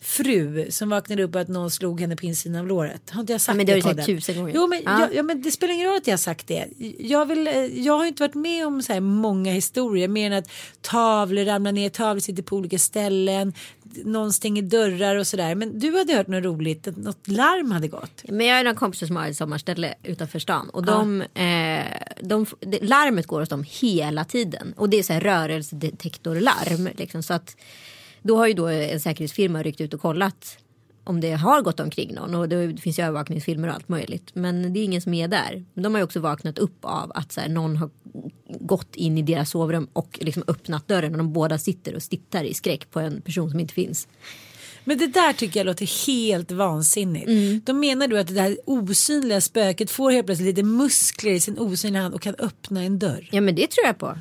fru som vaknade upp att någon slog henne på insidan av låret. Har inte jag sagt Ja, men det har du sagt tusen gånger. Jo men, Ja. jag, ja, men det spelar ingen roll att jag har sagt det. Jag, vill, eh, jag har inte varit med om så här många historier mer än att tavlor ramlar ner, tavlor sitter på olika ställen, någon stänger dörrar och sådär. Men du hade hört något roligt, att något larm hade gått. Men jag har några kompisar som har ett sommarställe utanför stan och de, eh, de, larmet går hos dem hela tiden och det är så här rörelsedetektorlarm liksom, så att då har ju då en säkerhetsfirma ryckt ut och kollat om det har gått omkring någon och det finns ju övervakningsfilmer och allt möjligt men det är ingen som är där. De har ju också vaknat upp av att så här, någon har gått in i deras sovrum och liksom öppnat dörren och de båda sitter och tittar i skräck på en person som inte finns. Men det där tycker jag låter helt vansinnigt. Mm. Då menar du att det där osynliga spöket får helt plötsligt lite muskler i sin osynliga hand och kan öppna en dörr. Ja men det tror jag på.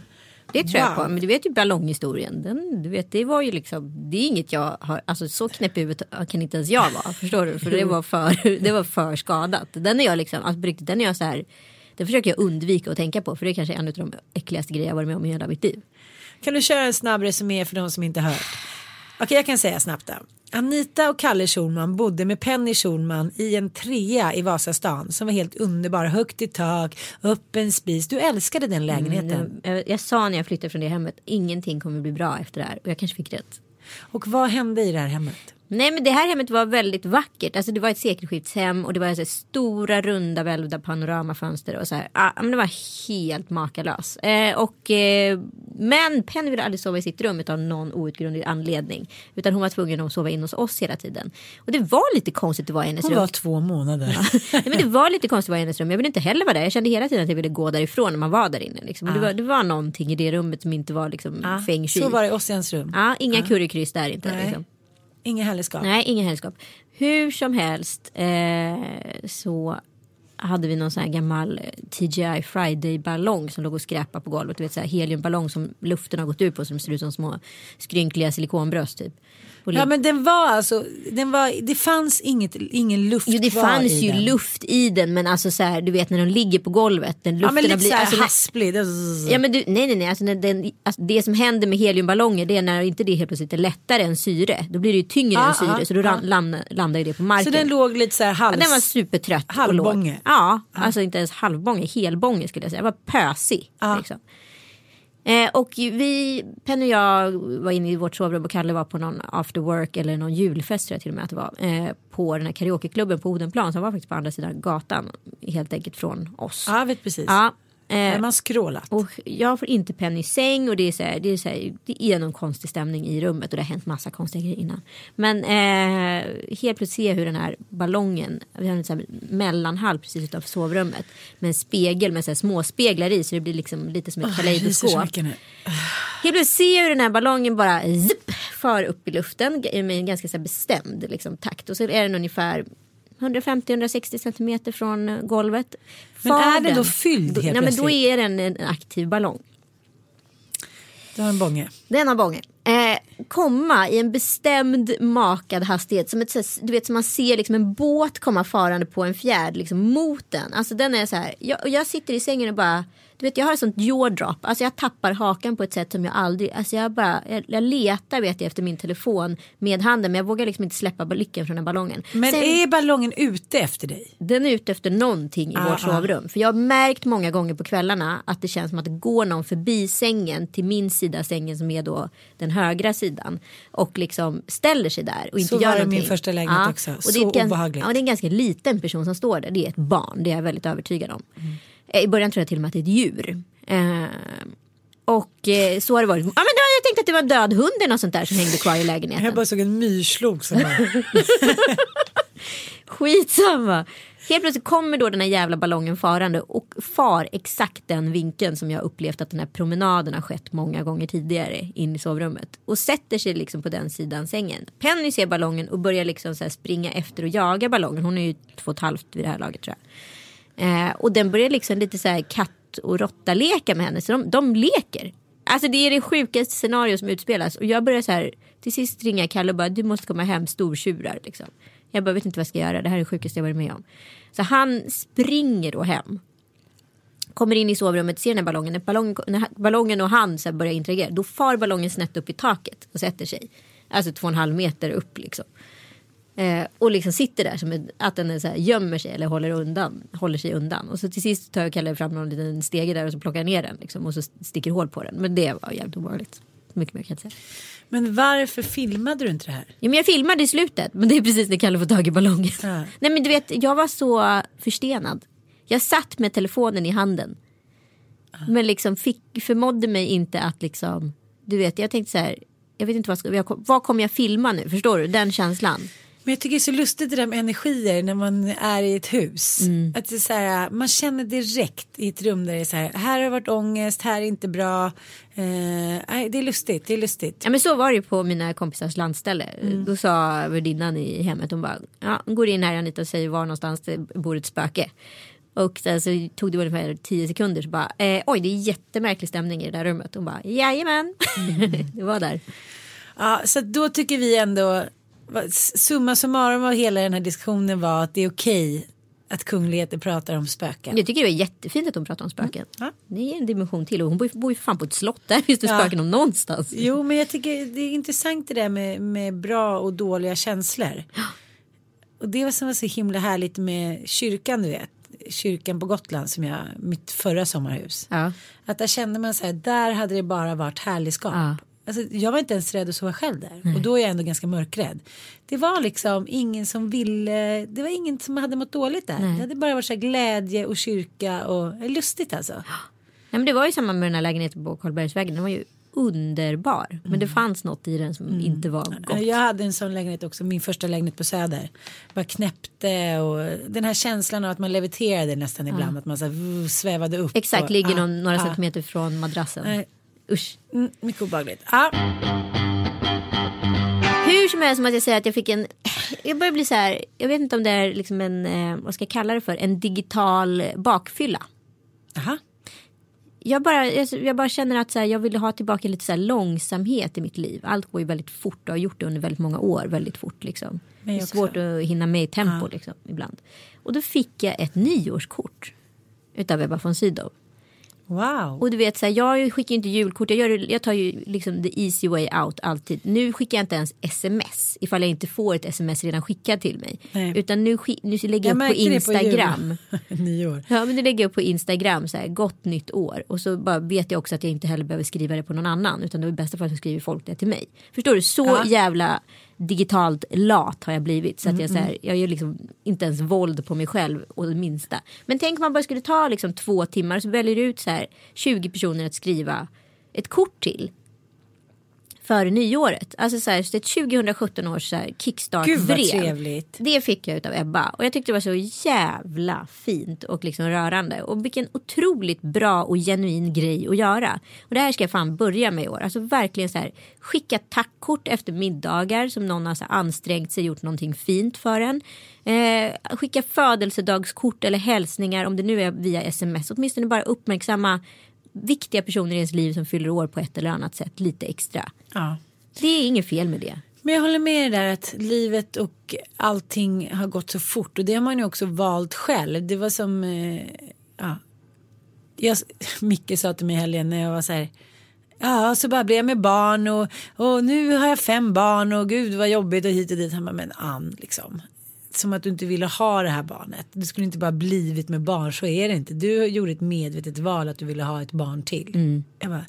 Det tror jag Wow. på. Men du vet ju ballonghistorien. Den, du vet, det var ju liksom. Det är inget jag har. Alltså så knäpp i huvudet kan inte ens jag vara. Förstår du? För det var för, det var för skadat. Den är jag liksom. Alltså på riktigt, den är jag så här. Den försöker jag undvika att tänka på. För det är kanske en av de äckligaste grejer jag varit med om i hela mitt liv. Kan du köra en snabb resumé för de som inte hört? Okej, jag kan säga snabbt då. Anita och Kalle Schulman bodde med Penny Schulman i en trea i Vasastan som var helt underbar. Högt i tak, öppen spis. Du älskade den lägenheten. Jag, jag sa när jag flyttade från det hemmet. Ingenting kommer bli bra efter det här. Och jag kanske fick rätt. Och vad hände i det här hemmet? Nej men det här hemmet var väldigt vackert. Alltså det var ett sekelskiftshem och det var så stora runda välvda panoramafönster och så här. Ja men det var helt makalös. Eh, och, eh, men Penny ville aldrig sova i sitt rum av någon outgrundlig anledning. Utan hon var tvungen att sova in hos oss hela tiden. Och det var lite konstigt att vara i hennes Hon rum. var två månader. Nej, men det var lite konstigt att vara i hennes rum. Jag ville inte heller vara där. Jag kände hela tiden att jag ville gå därifrån när man var där inne. Liksom. Och det, var, det var någonting i det rummet som inte var liksom feng shui. Så var det i Ossians rum. Ja, inga currykryss där inte. Liksom. Inga helgskap. Nej, ingen helgskap. Hur som helst eh, så hade vi någon sån här gammal eh, TGI Friday-ballong som låg och skräpade på golvet. Du vet så här heliumballong som luften har gått ut på som ser ut som små skrynkliga silikonbröst typ. Ja men den var alltså, den var, det fanns inget, ingen luft Jo det fanns ju den. luft i den men alltså så här du vet när de ligger på golvet. Den Ja luften men lite har blivit, såhär alltså, hasplig. Ja men du, nej nej nej, alltså, den, alltså, det som händer med heliumballonger det är när inte det helt plötsligt är lättare än syre. Då blir det ju tyngre Ja, än syre ja, så då ja. ram, landar ju det på marken. Så den låg lite såhär Ja, hals... den var supertrött. Halvbånge. Ja, alltså inte ens halvbånge, helbånge skulle jag säga. Jag var pösig. Ja. Liksom. Eh, och vi, Penny och jag var inne i vårt sovrum och Kalle var på någon after work eller någon julfest tror jag till och med att det var. Eh, på den här karaokeklubben på Odenplan som var faktiskt på andra sidan gatan. Helt enkelt från oss. Ja, vet precis. Ja, eh, man skrålat. och jag får inte Penny i säng och det är, så här, det, är så här, det är någon konstig stämning i rummet och det har hänt massa konstiga grejer innan. Men eh, helt plötsligt ser jag hur den här ballongen, vi har en sån här mellanhall precis utanför sovrummet med en spegel med så här små speglar i så det blir liksom lite som ett så kaleidoskop. nu. Helt plötsligt ser jag hur den här ballongen bara zipp, far upp i luften med en ganska så bestämd liksom, takt. Och så är den ungefär 150-160 centimeter från golvet. Men Far är den då fylld då, helt nej, men Då är den en aktiv ballong. Det var en bånge. Denna bången. Eh, komma i en bestämd makad hastighet. Som ett, du vet som man ser liksom en båt komma farande på en fjärd liksom, mot den. Alltså den är så här. Jag, jag sitter i sängen och bara. Du vet jag har ett sånt jaw drop. Alltså jag tappar hakan på ett sätt som jag aldrig. Alltså jag bara. Jag, jag letar vet jag efter min telefon med handen. Men jag vågar liksom inte släppa blicken från den ballongen. Men Sen- är ballongen ute efter dig? den är ute efter någonting i Ah, vårt sovrum. För jag har märkt många gånger på kvällarna att det känns som att det går någon förbi sängen till min sida av sängen som är då den högra sidan. Och liksom ställer sig där och inte Så gör var det i någonting. min första lägenhet också. Och det är Så ett obehagligt. Ja, det är en ganska liten person som står där. Det är ett barn, det är jag väldigt övertygad om. Mm. Eh, I början tror jag till och med att det är ett djur. Eh, och eh, så har det varit. Ja, men då, jag tänkte att det var en död hund eller något sånt där som hängde kvar i lägenheten. Jag bara såg en myrslok som bara... Skitsamma. Helt plötsligt kommer då den här jävla ballongen farande och far exakt den vinkeln som jag upplevt att den här promenaden har skett många gånger tidigare in i sovrummet. Och sätter sig liksom på den sidan sängen. Penny ser ballongen och börjar liksom så här springa efter och jaga ballongen. Hon är ju två och ett halvt vid det här laget tror jag. Eh, och den börjar liksom lite så här katt och råtta leka med henne. Så de, de leker. Alltså det är det sjukaste scenario som utspelas. Och jag börjar så här. Till sist ringer jag Kalle och bara du måste komma hem stortjurar liksom. Jag bara vet inte vad jag ska göra. Det här är det sjukaste jag varit med om. Så han springer då hem. Kommer in i sovrummet, ser den här ballongen. När, ballong, när ballongen och han så börjar interagera. Då far ballongen snett upp i taket och sätter sig. Alltså två och en halv meter upp liksom. Eh, och liksom sitter där som att den är så här, gömmer sig eller håller, undan, håller sig undan. Och så till sist tar jag Kalle fram någon liten stege där och så plockar jag ner den. Liksom, och så sticker hål på den. Men det var jävligt obehagligt. Mycket mer kan jag säga. Men varför filmade du inte det här? Ja, men jag filmade i slutet. Men det är precis när Kalle får tag i ballongen. Ja. Nej men du vet, jag var så förstenad. Jag satt med telefonen i handen. Men liksom fick, förmådde mig inte att liksom. Du vet, jag tänkte så här. Jag vet inte vad, ska, jag, vad kommer jag filma nu? Förstår du? Den känslan. Men jag tycker det är så lustigt det där med energier när man är i ett hus. Mm. Att det är så här, man känner direkt i ett rum där det är så här, här har det varit ångest, här är inte bra. Eh, det är lustigt, det är lustigt. Ja men så var det på mina kompisars landställe. Mm. Då sa värdinnan i hemmet, hon bara, ja, går in här Anita och säger var någonstans det bor ett spöke. Och sen så tog det ungefär tio sekunder så bara, eh, oj det är jättemärklig stämning i det där rummet. Hon bara, jajamän, det var där. Ja, så då tycker vi ändå, summa summarum av hela den här diskussionen var att det är okej att kungligheter pratar om spöken. Jag tycker det var jättefint att hon pratade om spöken. Ja. Det är en dimension till och hon bor ju, bor ju fan på ett slott. Där finns det Ja. spöken om någonstans. Jo, men jag tycker det är intressant det där med, med bra och dåliga känslor. Och det var som var så himla härligt med kyrkan, du vet. Kyrkan på Gotland som jag, mitt förra sommarhus. Ja. Att där kände man så här, där hade det bara varit härligskap. Ja. Alltså, jag var inte ens rädd att sova själv där. Och då är jag ändå ganska mörkrädd. Det var liksom ingen som ville, det var ingen som hade mått dåligt där. Det hade bara varit så glädje och kyrka och eh, lustigt alltså. Nej, men det var ju samma med den här lägenheten på Karlbergsvägen. Den var ju underbar. Men det fanns något i den som inte var gott. Jag hade en sån lägenhet också, min första lägenhet på Söder. Bara knäppte och den här känslan av att man leviterade nästan ibland. Att man så här, svävade upp. Exakt, och, ligger ah, någon, några ah. centimeter från madrassen. Usch. Mm, mycket obehagligt. Ja. Hur som helst måste jag säga att jag fick en, jag börjar bli så här, jag vet inte om det är liksom en, eh, vad ska jag kalla det för, en digital bakfylla. Aha. Jag bara, jag, jag bara känner att så här, jag vill ha tillbaka lite så här långsamhet i mitt liv. Allt går ju väldigt fort och har gjort det under väldigt många år väldigt fort. Liksom. Det är svårt att hinna med i tempo liksom, ibland. Och då fick jag ett nyårskort utav Ebba von Sydow. Wow. Och du vet, så här, jag skickar ju inte julkort. Jag, gör, jag tar ju liksom the easy way out alltid. Nu skickar jag inte ens sms ifall jag inte får ett sms redan skickat till mig. Nej. Utan nu, nu lägger jag, upp på märkte det Instagram. jul. Nyår. Ja men det lägger jag upp på Instagram så här, gott nytt år. Och så bara vet jag också att jag inte heller behöver skriva det på någon annan. Utan det är bästa för att så skriver folk det till mig. Förstår du? Så Ja. jävla digitalt lat har jag blivit. Så att Mm, jag, så här, jag gör liksom inte ens våld på mig själv och det minsta. Men tänk om man bara skulle ta liksom två timmar så väljer du ut så här 20 personer att skriva ett kort till. Före nyåret. Alltså så här, så ett 2017 års vad kickstart-brev. Det fick jag av Ebba och jag tyckte det var så jävla fint och liksom rörande. Och vilken otroligt bra och genuin grej att göra. Och det här ska jag fan börja med i år. Alltså verkligen så här skicka tackkort efter middagar som någon har så ansträngt sig gjort någonting fint för en. Eh, skicka födelsedagskort eller hälsningar om det nu är via sms. Åtminstone bara uppmärksamma viktiga personer i ens liv som fyller år på ett eller annat sätt lite extra. Ja. Det är inget fel med det. Men jag håller med dig där att livet och allting har gått så fort och det har man ju också valt själv. Det var som, eh, ja. Jag, Micke sa till mig helgen när jag var så här. Ja, så bara blev jag med barn och, och nu har jag fem barn och gud vad jobbigt och hit och dit. Han bara, men Ann liksom. Som att du inte ville ha det här barnet. Du skulle inte bara blivit med barn, så är det inte. Du gjorde ett medvetet val att du ville ha ett barn till. Jag bara,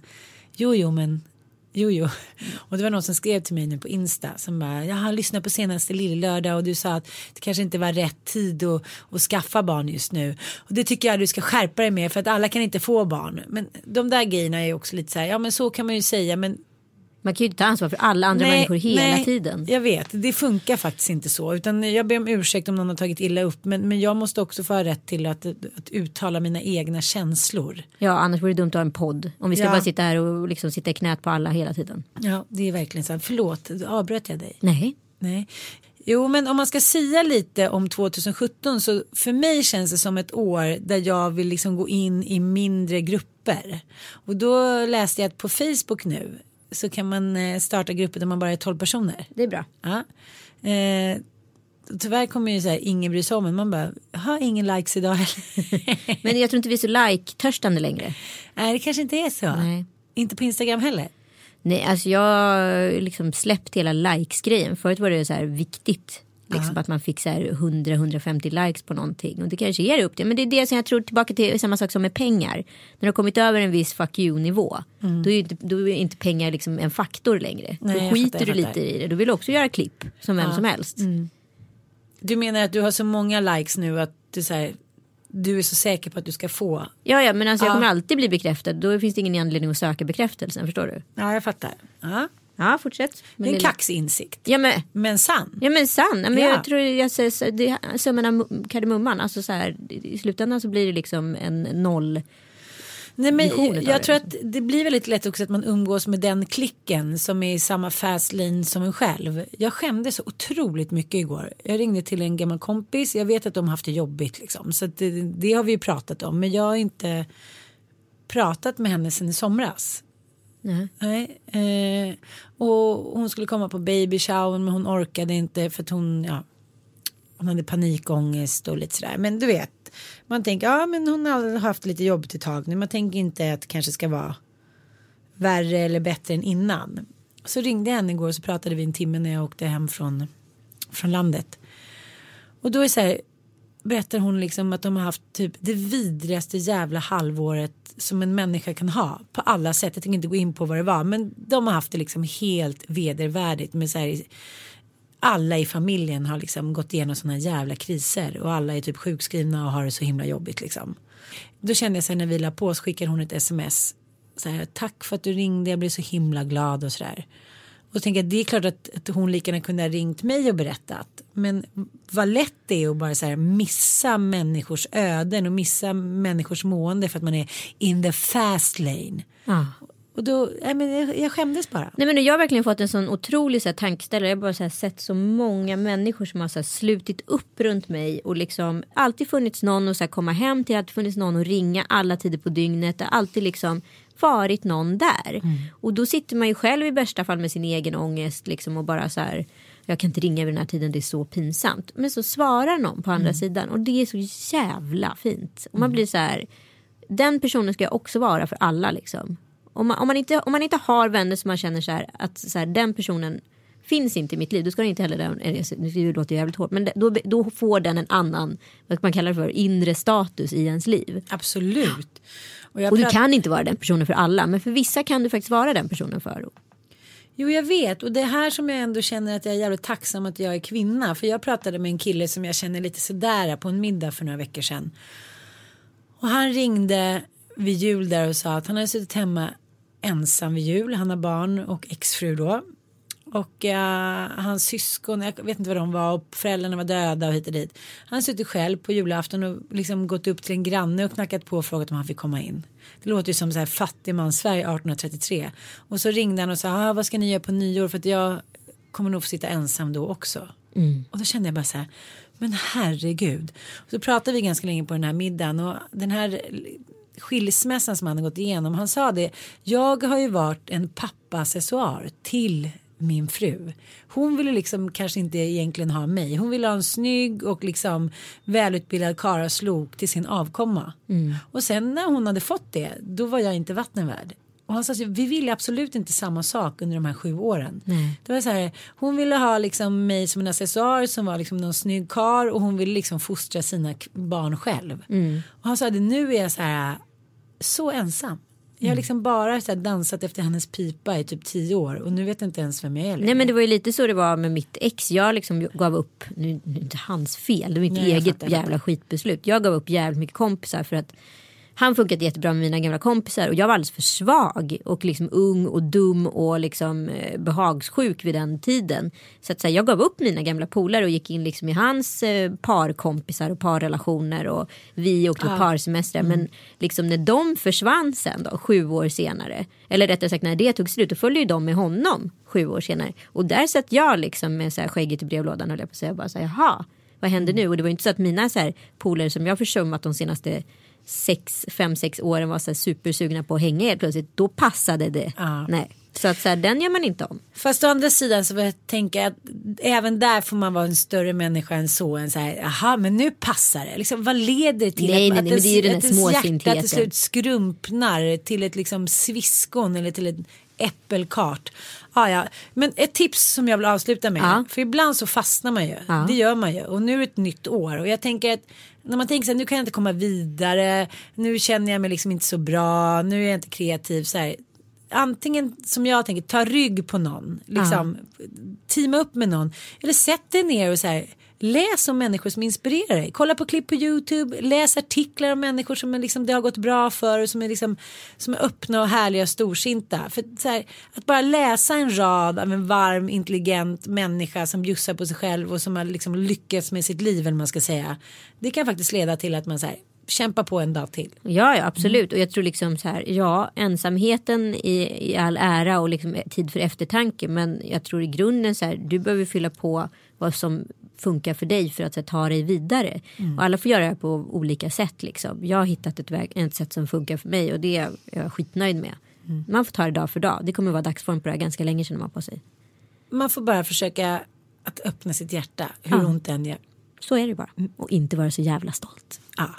jo jo men Jo, jo. Och det var någon som skrev till mig nu på Insta som bara, jag har lyssnat på senaste lillördag och du sa att det kanske inte var rätt tid att, att skaffa barn just nu. Och det tycker jag du ska skärpa dig med för att alla kan inte få barn. Men de där grejerna är också lite så här, ja men så kan man ju säga men Man kan ju inte ta ansvar för alla andra människor hela nej, tiden. Jag vet, det funkar faktiskt inte så. Utan jag ber om ursäkt om någon har tagit illa upp. Men, men jag måste också få ha rätt till att, att uttala mina egna känslor. Ja, annars vore det dumt att ha en podd. Om vi ska Ja. bara sitta här och liksom sitta i knät på alla hela tiden. Ja, det är verkligen så. Förlåt, avbröt jag dig? Nej. Nej. Jo, men om man ska säga lite om 2017 så för mig känns det som ett år där jag vill liksom gå in i mindre grupper. Och då läste jag på Facebook nu så kan man eh, starta grupper där man bara är 12 personer. Det är bra. Ja. Eh, tyvärr kommer ju så här ingen bryr sig om en. Man bara, har ingen likes idag heller. Men jag tror inte vi är så like-törstande längre. Nej, det kanske inte är så. Nej. Inte på Instagram heller. Nej, alltså jag har liksom släppt hela likes-grejen. Förut var det så här viktigt. Liksom att man fick så här 100-150 likes på någonting. Och det kanske ger upp det. Men det är det som jag tror tillbaka till samma sak som med pengar. När du har kommit över en viss fuck you-nivå. Då är inte, då är inte pengar liksom en faktor längre. Nej, då skiter fattar, du lite i det. Du vill också göra klipp som vem som helst. Du menar att du har så många likes nu att du, så här, du är så säker på att du ska få. Ja, ja, men alltså jag Ja. kommer alltid bli bekräftad. Då finns det ingen anledning att söka bekräftelsen, förstår du? Ja, jag fattar. Ja. Ja, fortsätt. Det är en kaxig insikt. Ja, men, Men sann. ja, men sann. Ja, Men Ja. Jag tror jag säger så- det summan av mu- kardemumman. Alltså så här, I slutändan så blir det liksom en noll. Nej, men jag tror att det blir väldigt lätt också att man umgås med den klicken som är i samma fast lane som en själv. Jag skämdes så otroligt mycket igår. Jag ringde till en gammal kompis. Jag vet att de har haft det jobbigt liksom. Så det, det har vi ju pratat om. Men jag har inte pratat med henne sedan i somras. Nej. Nej. Eh, och hon skulle komma på baby shower men hon orkade inte för att hon, ja, hon hade panikångest och lite sådär. Men du vet, man tänker ja men hon har haft lite jobbigt ett tag nu. Man tänker inte att det kanske ska vara värre eller bättre än innan. Så ringde jag henne igår och så pratade vi en timme när jag åkte hem från, från landet. Och då är så här, berättar hon liksom att de har haft typ det vidrigaste jävla halvåret som en människa kan ha på alla sätt. Jag tänker inte gå in på vad det var, men de har haft det liksom helt vedervärdigt med så här. Alla i familjen har liksom gått igenom sådana jävla kriser och alla är typ sjukskrivna och har det så himla jobbigt liksom. Då kände jag sig när vi la på så skickade hon ett sms. Så här, tack för att du ringde, jag blev så himla glad och sådär. Och jag det är klart att, att hon lika gärna kunde ha ringt mig och berättat. Men vad lätt det är att bara så här missa människors öden och missa människors mående för att man är in the fast lane. Ja. Och då, nej men jag, jag skämdes bara. Nej, men jag har verkligen fått en sån otrolig så här, tankeställare. Jag har bara så här, sett så många människor som har så här, slutit upp runt mig och liksom alltid funnits någon att så här, komma hem till, alltid funnits någon att ringa alla tider på dygnet. Alltid liksom varit någon där. Och då sitter man ju själv i värsta fall med sin egen ångest liksom och bara så här jag kan inte ringa vid den här tiden, det är så pinsamt. Men så svarar någon på andra sidan och det är så jävla fint. Och man blir så här den personen ska jag också vara för alla liksom. Om man, om man, inte, om man inte har vänner som man känner så här, att så här, den personen finns inte i mitt liv, då ska den inte heller, den, det låter jävligt hårt, men då, då får den en annan, vad man kallar det för, inre status i ens liv. Absolut. Och, och du kan inte vara den personen för alla, men för vissa kan du faktiskt vara den personen för. Jo jag vet och det är här som jag ändå känner att jag är jävligt tacksam att jag är kvinna. För jag pratade med en kille som jag känner lite sådär på en middag för några veckor sedan. Och han ringde vid jul där och sa att han hade suttit hemma ensam vid jul. Han har barn och exfru då. Och uh, hans syskon, jag vet inte vad de var och föräldrarna var döda och hit och dit. Han suttit själv på julafton och liksom gått upp till en granne och knackat på och frågat om han fick komma in. Det låter ju som så här fattigmans-Sverige 1833. Och så ringde han och sa, ah, vad ska ni göra på nyår för att jag kommer nog få sitta ensam då också. Mm. Och då kände jag bara så här, men herregud. Och så pratade vi ganska länge på den här middagen och den här skilsmässan som han har gått igenom. Han sa det, jag har ju varit en pappa-accessoar till min fru. Hon ville liksom kanske inte egentligen ha mig. Hon ville ha en snygg och liksom välutbildad karaslok till sin avkomma. Mm. Och sen när hon hade fått det, då var jag inte vatten värd. Och han sa att vi ville absolut inte samma sak under de här sju åren. Det var så här, hon ville ha liksom mig som en accessoar som var liksom någon snygg kar och hon ville liksom fostra sina barn själv. Mm. Och han sa att nu är jag så här så ensam. Jag har mm. liksom bara så dansat efter hennes pipa i typ tio år och nu vet jag inte ens vem jag är. Nej men det var ju lite så det var med mitt ex. Jag liksom gav upp, nu, nu är inte hans fel, det var mitt Nej, eget jävla skitbeslut. Jag gav upp jävligt mycket kompisar för att han funkade jättebra med mina gamla kompisar och jag var alldeles för svag och liksom ung och dum och liksom eh, behagssjuk vid den tiden. Så att så här, jag gav upp mina gamla polare och gick in liksom i hans eh, parkompisar och parrelationer och vi åkte på ja. parsemestrar. Mm. Men liksom när de försvann sen då, sju år senare, eller rättare sagt när det tog slut, då följde ju de med honom sju år senare. Och där satt jag liksom med så här skägget i brevlådan höll jag på att säga, bara så här, jaha, vad händer nu? Och det var inte så att mina så här polare som jag försummat de senaste sex, fem, sex åren var så supersugna på att hänga helt plötsligt. Då passade det. Ja. Nej. Så att så här, den gör man inte om. Fast å andra sidan så vill jag tänka att även där får man vara en större människa än så. Än så här, aha men nu passar det. Liksom, vad leder till nej, att, nej, nej, att, det är den att ens hjärta till slut skrumpnar till ett liksom sviskon eller till ett äppelkart. Ah, ja. Men ett tips som jag vill avsluta med. Ja. För ibland så fastnar man ju. Ja. Det gör man ju. Och nu är det ett nytt år. Och jag tänker att när man tänker så här, nu kan jag inte komma vidare. Nu känner jag mig liksom inte så bra. Nu är jag inte kreativ. Så här, antingen som jag tänker, ta rygg på någon. Liksom, ja. Teama upp med någon. Eller sätt dig ner och så här Läs om människor som inspirerar dig. Kolla på klipp på Youtube. Läs artiklar om människor som är liksom, det har gått bra för. Och som, är liksom, som är öppna och härliga och storsinta. För så här, att bara läsa en rad av en varm, intelligent människa som bjussar på sig själv och som har liksom lyckats med sitt liv. Eller man ska säga. Det kan faktiskt leda till att man så här, kämpa på en dag till. Ja, ja absolut. Mm. Och jag tror liksom så här, ja, ensamheten i, i all ära och liksom tid för eftertanke. Men jag tror i grunden så här, du behöver fylla på vad som funkar för dig för att här, ta dig vidare. Mm. Och alla får göra det på olika sätt. Liksom. Jag har hittat ett, väg, ett sätt som funkar för mig och det är jag skitnöjd med. Mm. Man får ta det dag för dag. Det kommer vara dagsform på det här ganska länge känner man på sig. Man får bara försöka att öppna sitt hjärta hur ja. ont det än gör. Så är det bara. Mm. Och inte vara så jävla stolt. Ja,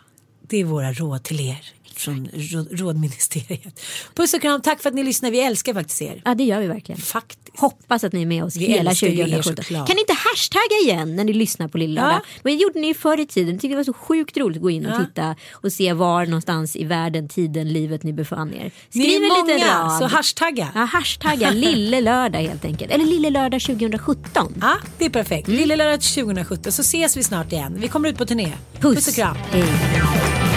det är våra råd till er från rådministeriet. Puss och kram, tack för att ni lyssnar. Vi älskar faktiskt er. Ja det gör vi verkligen. Faktiskt. Hoppas att ni är med oss vi hela 2017. Kan ni inte hashtagga igen när ni lyssnar på Lilla ja. Men det gjorde ni förr i tiden. Jag tyckte det var så sjukt roligt att gå in och ja. titta och se var någonstans i världen, tiden, livet ni befann er. Skriv ni är en liten rad. så hashtagga. Ja, hashtagga Lille Lördag helt enkelt. Eller Lille Lördag 2017. Ja, det är perfekt. Mm. Lille Lördag 2017 så ses vi snart igen. Vi kommer ut på turné. Puss, Puss och kram. Hej.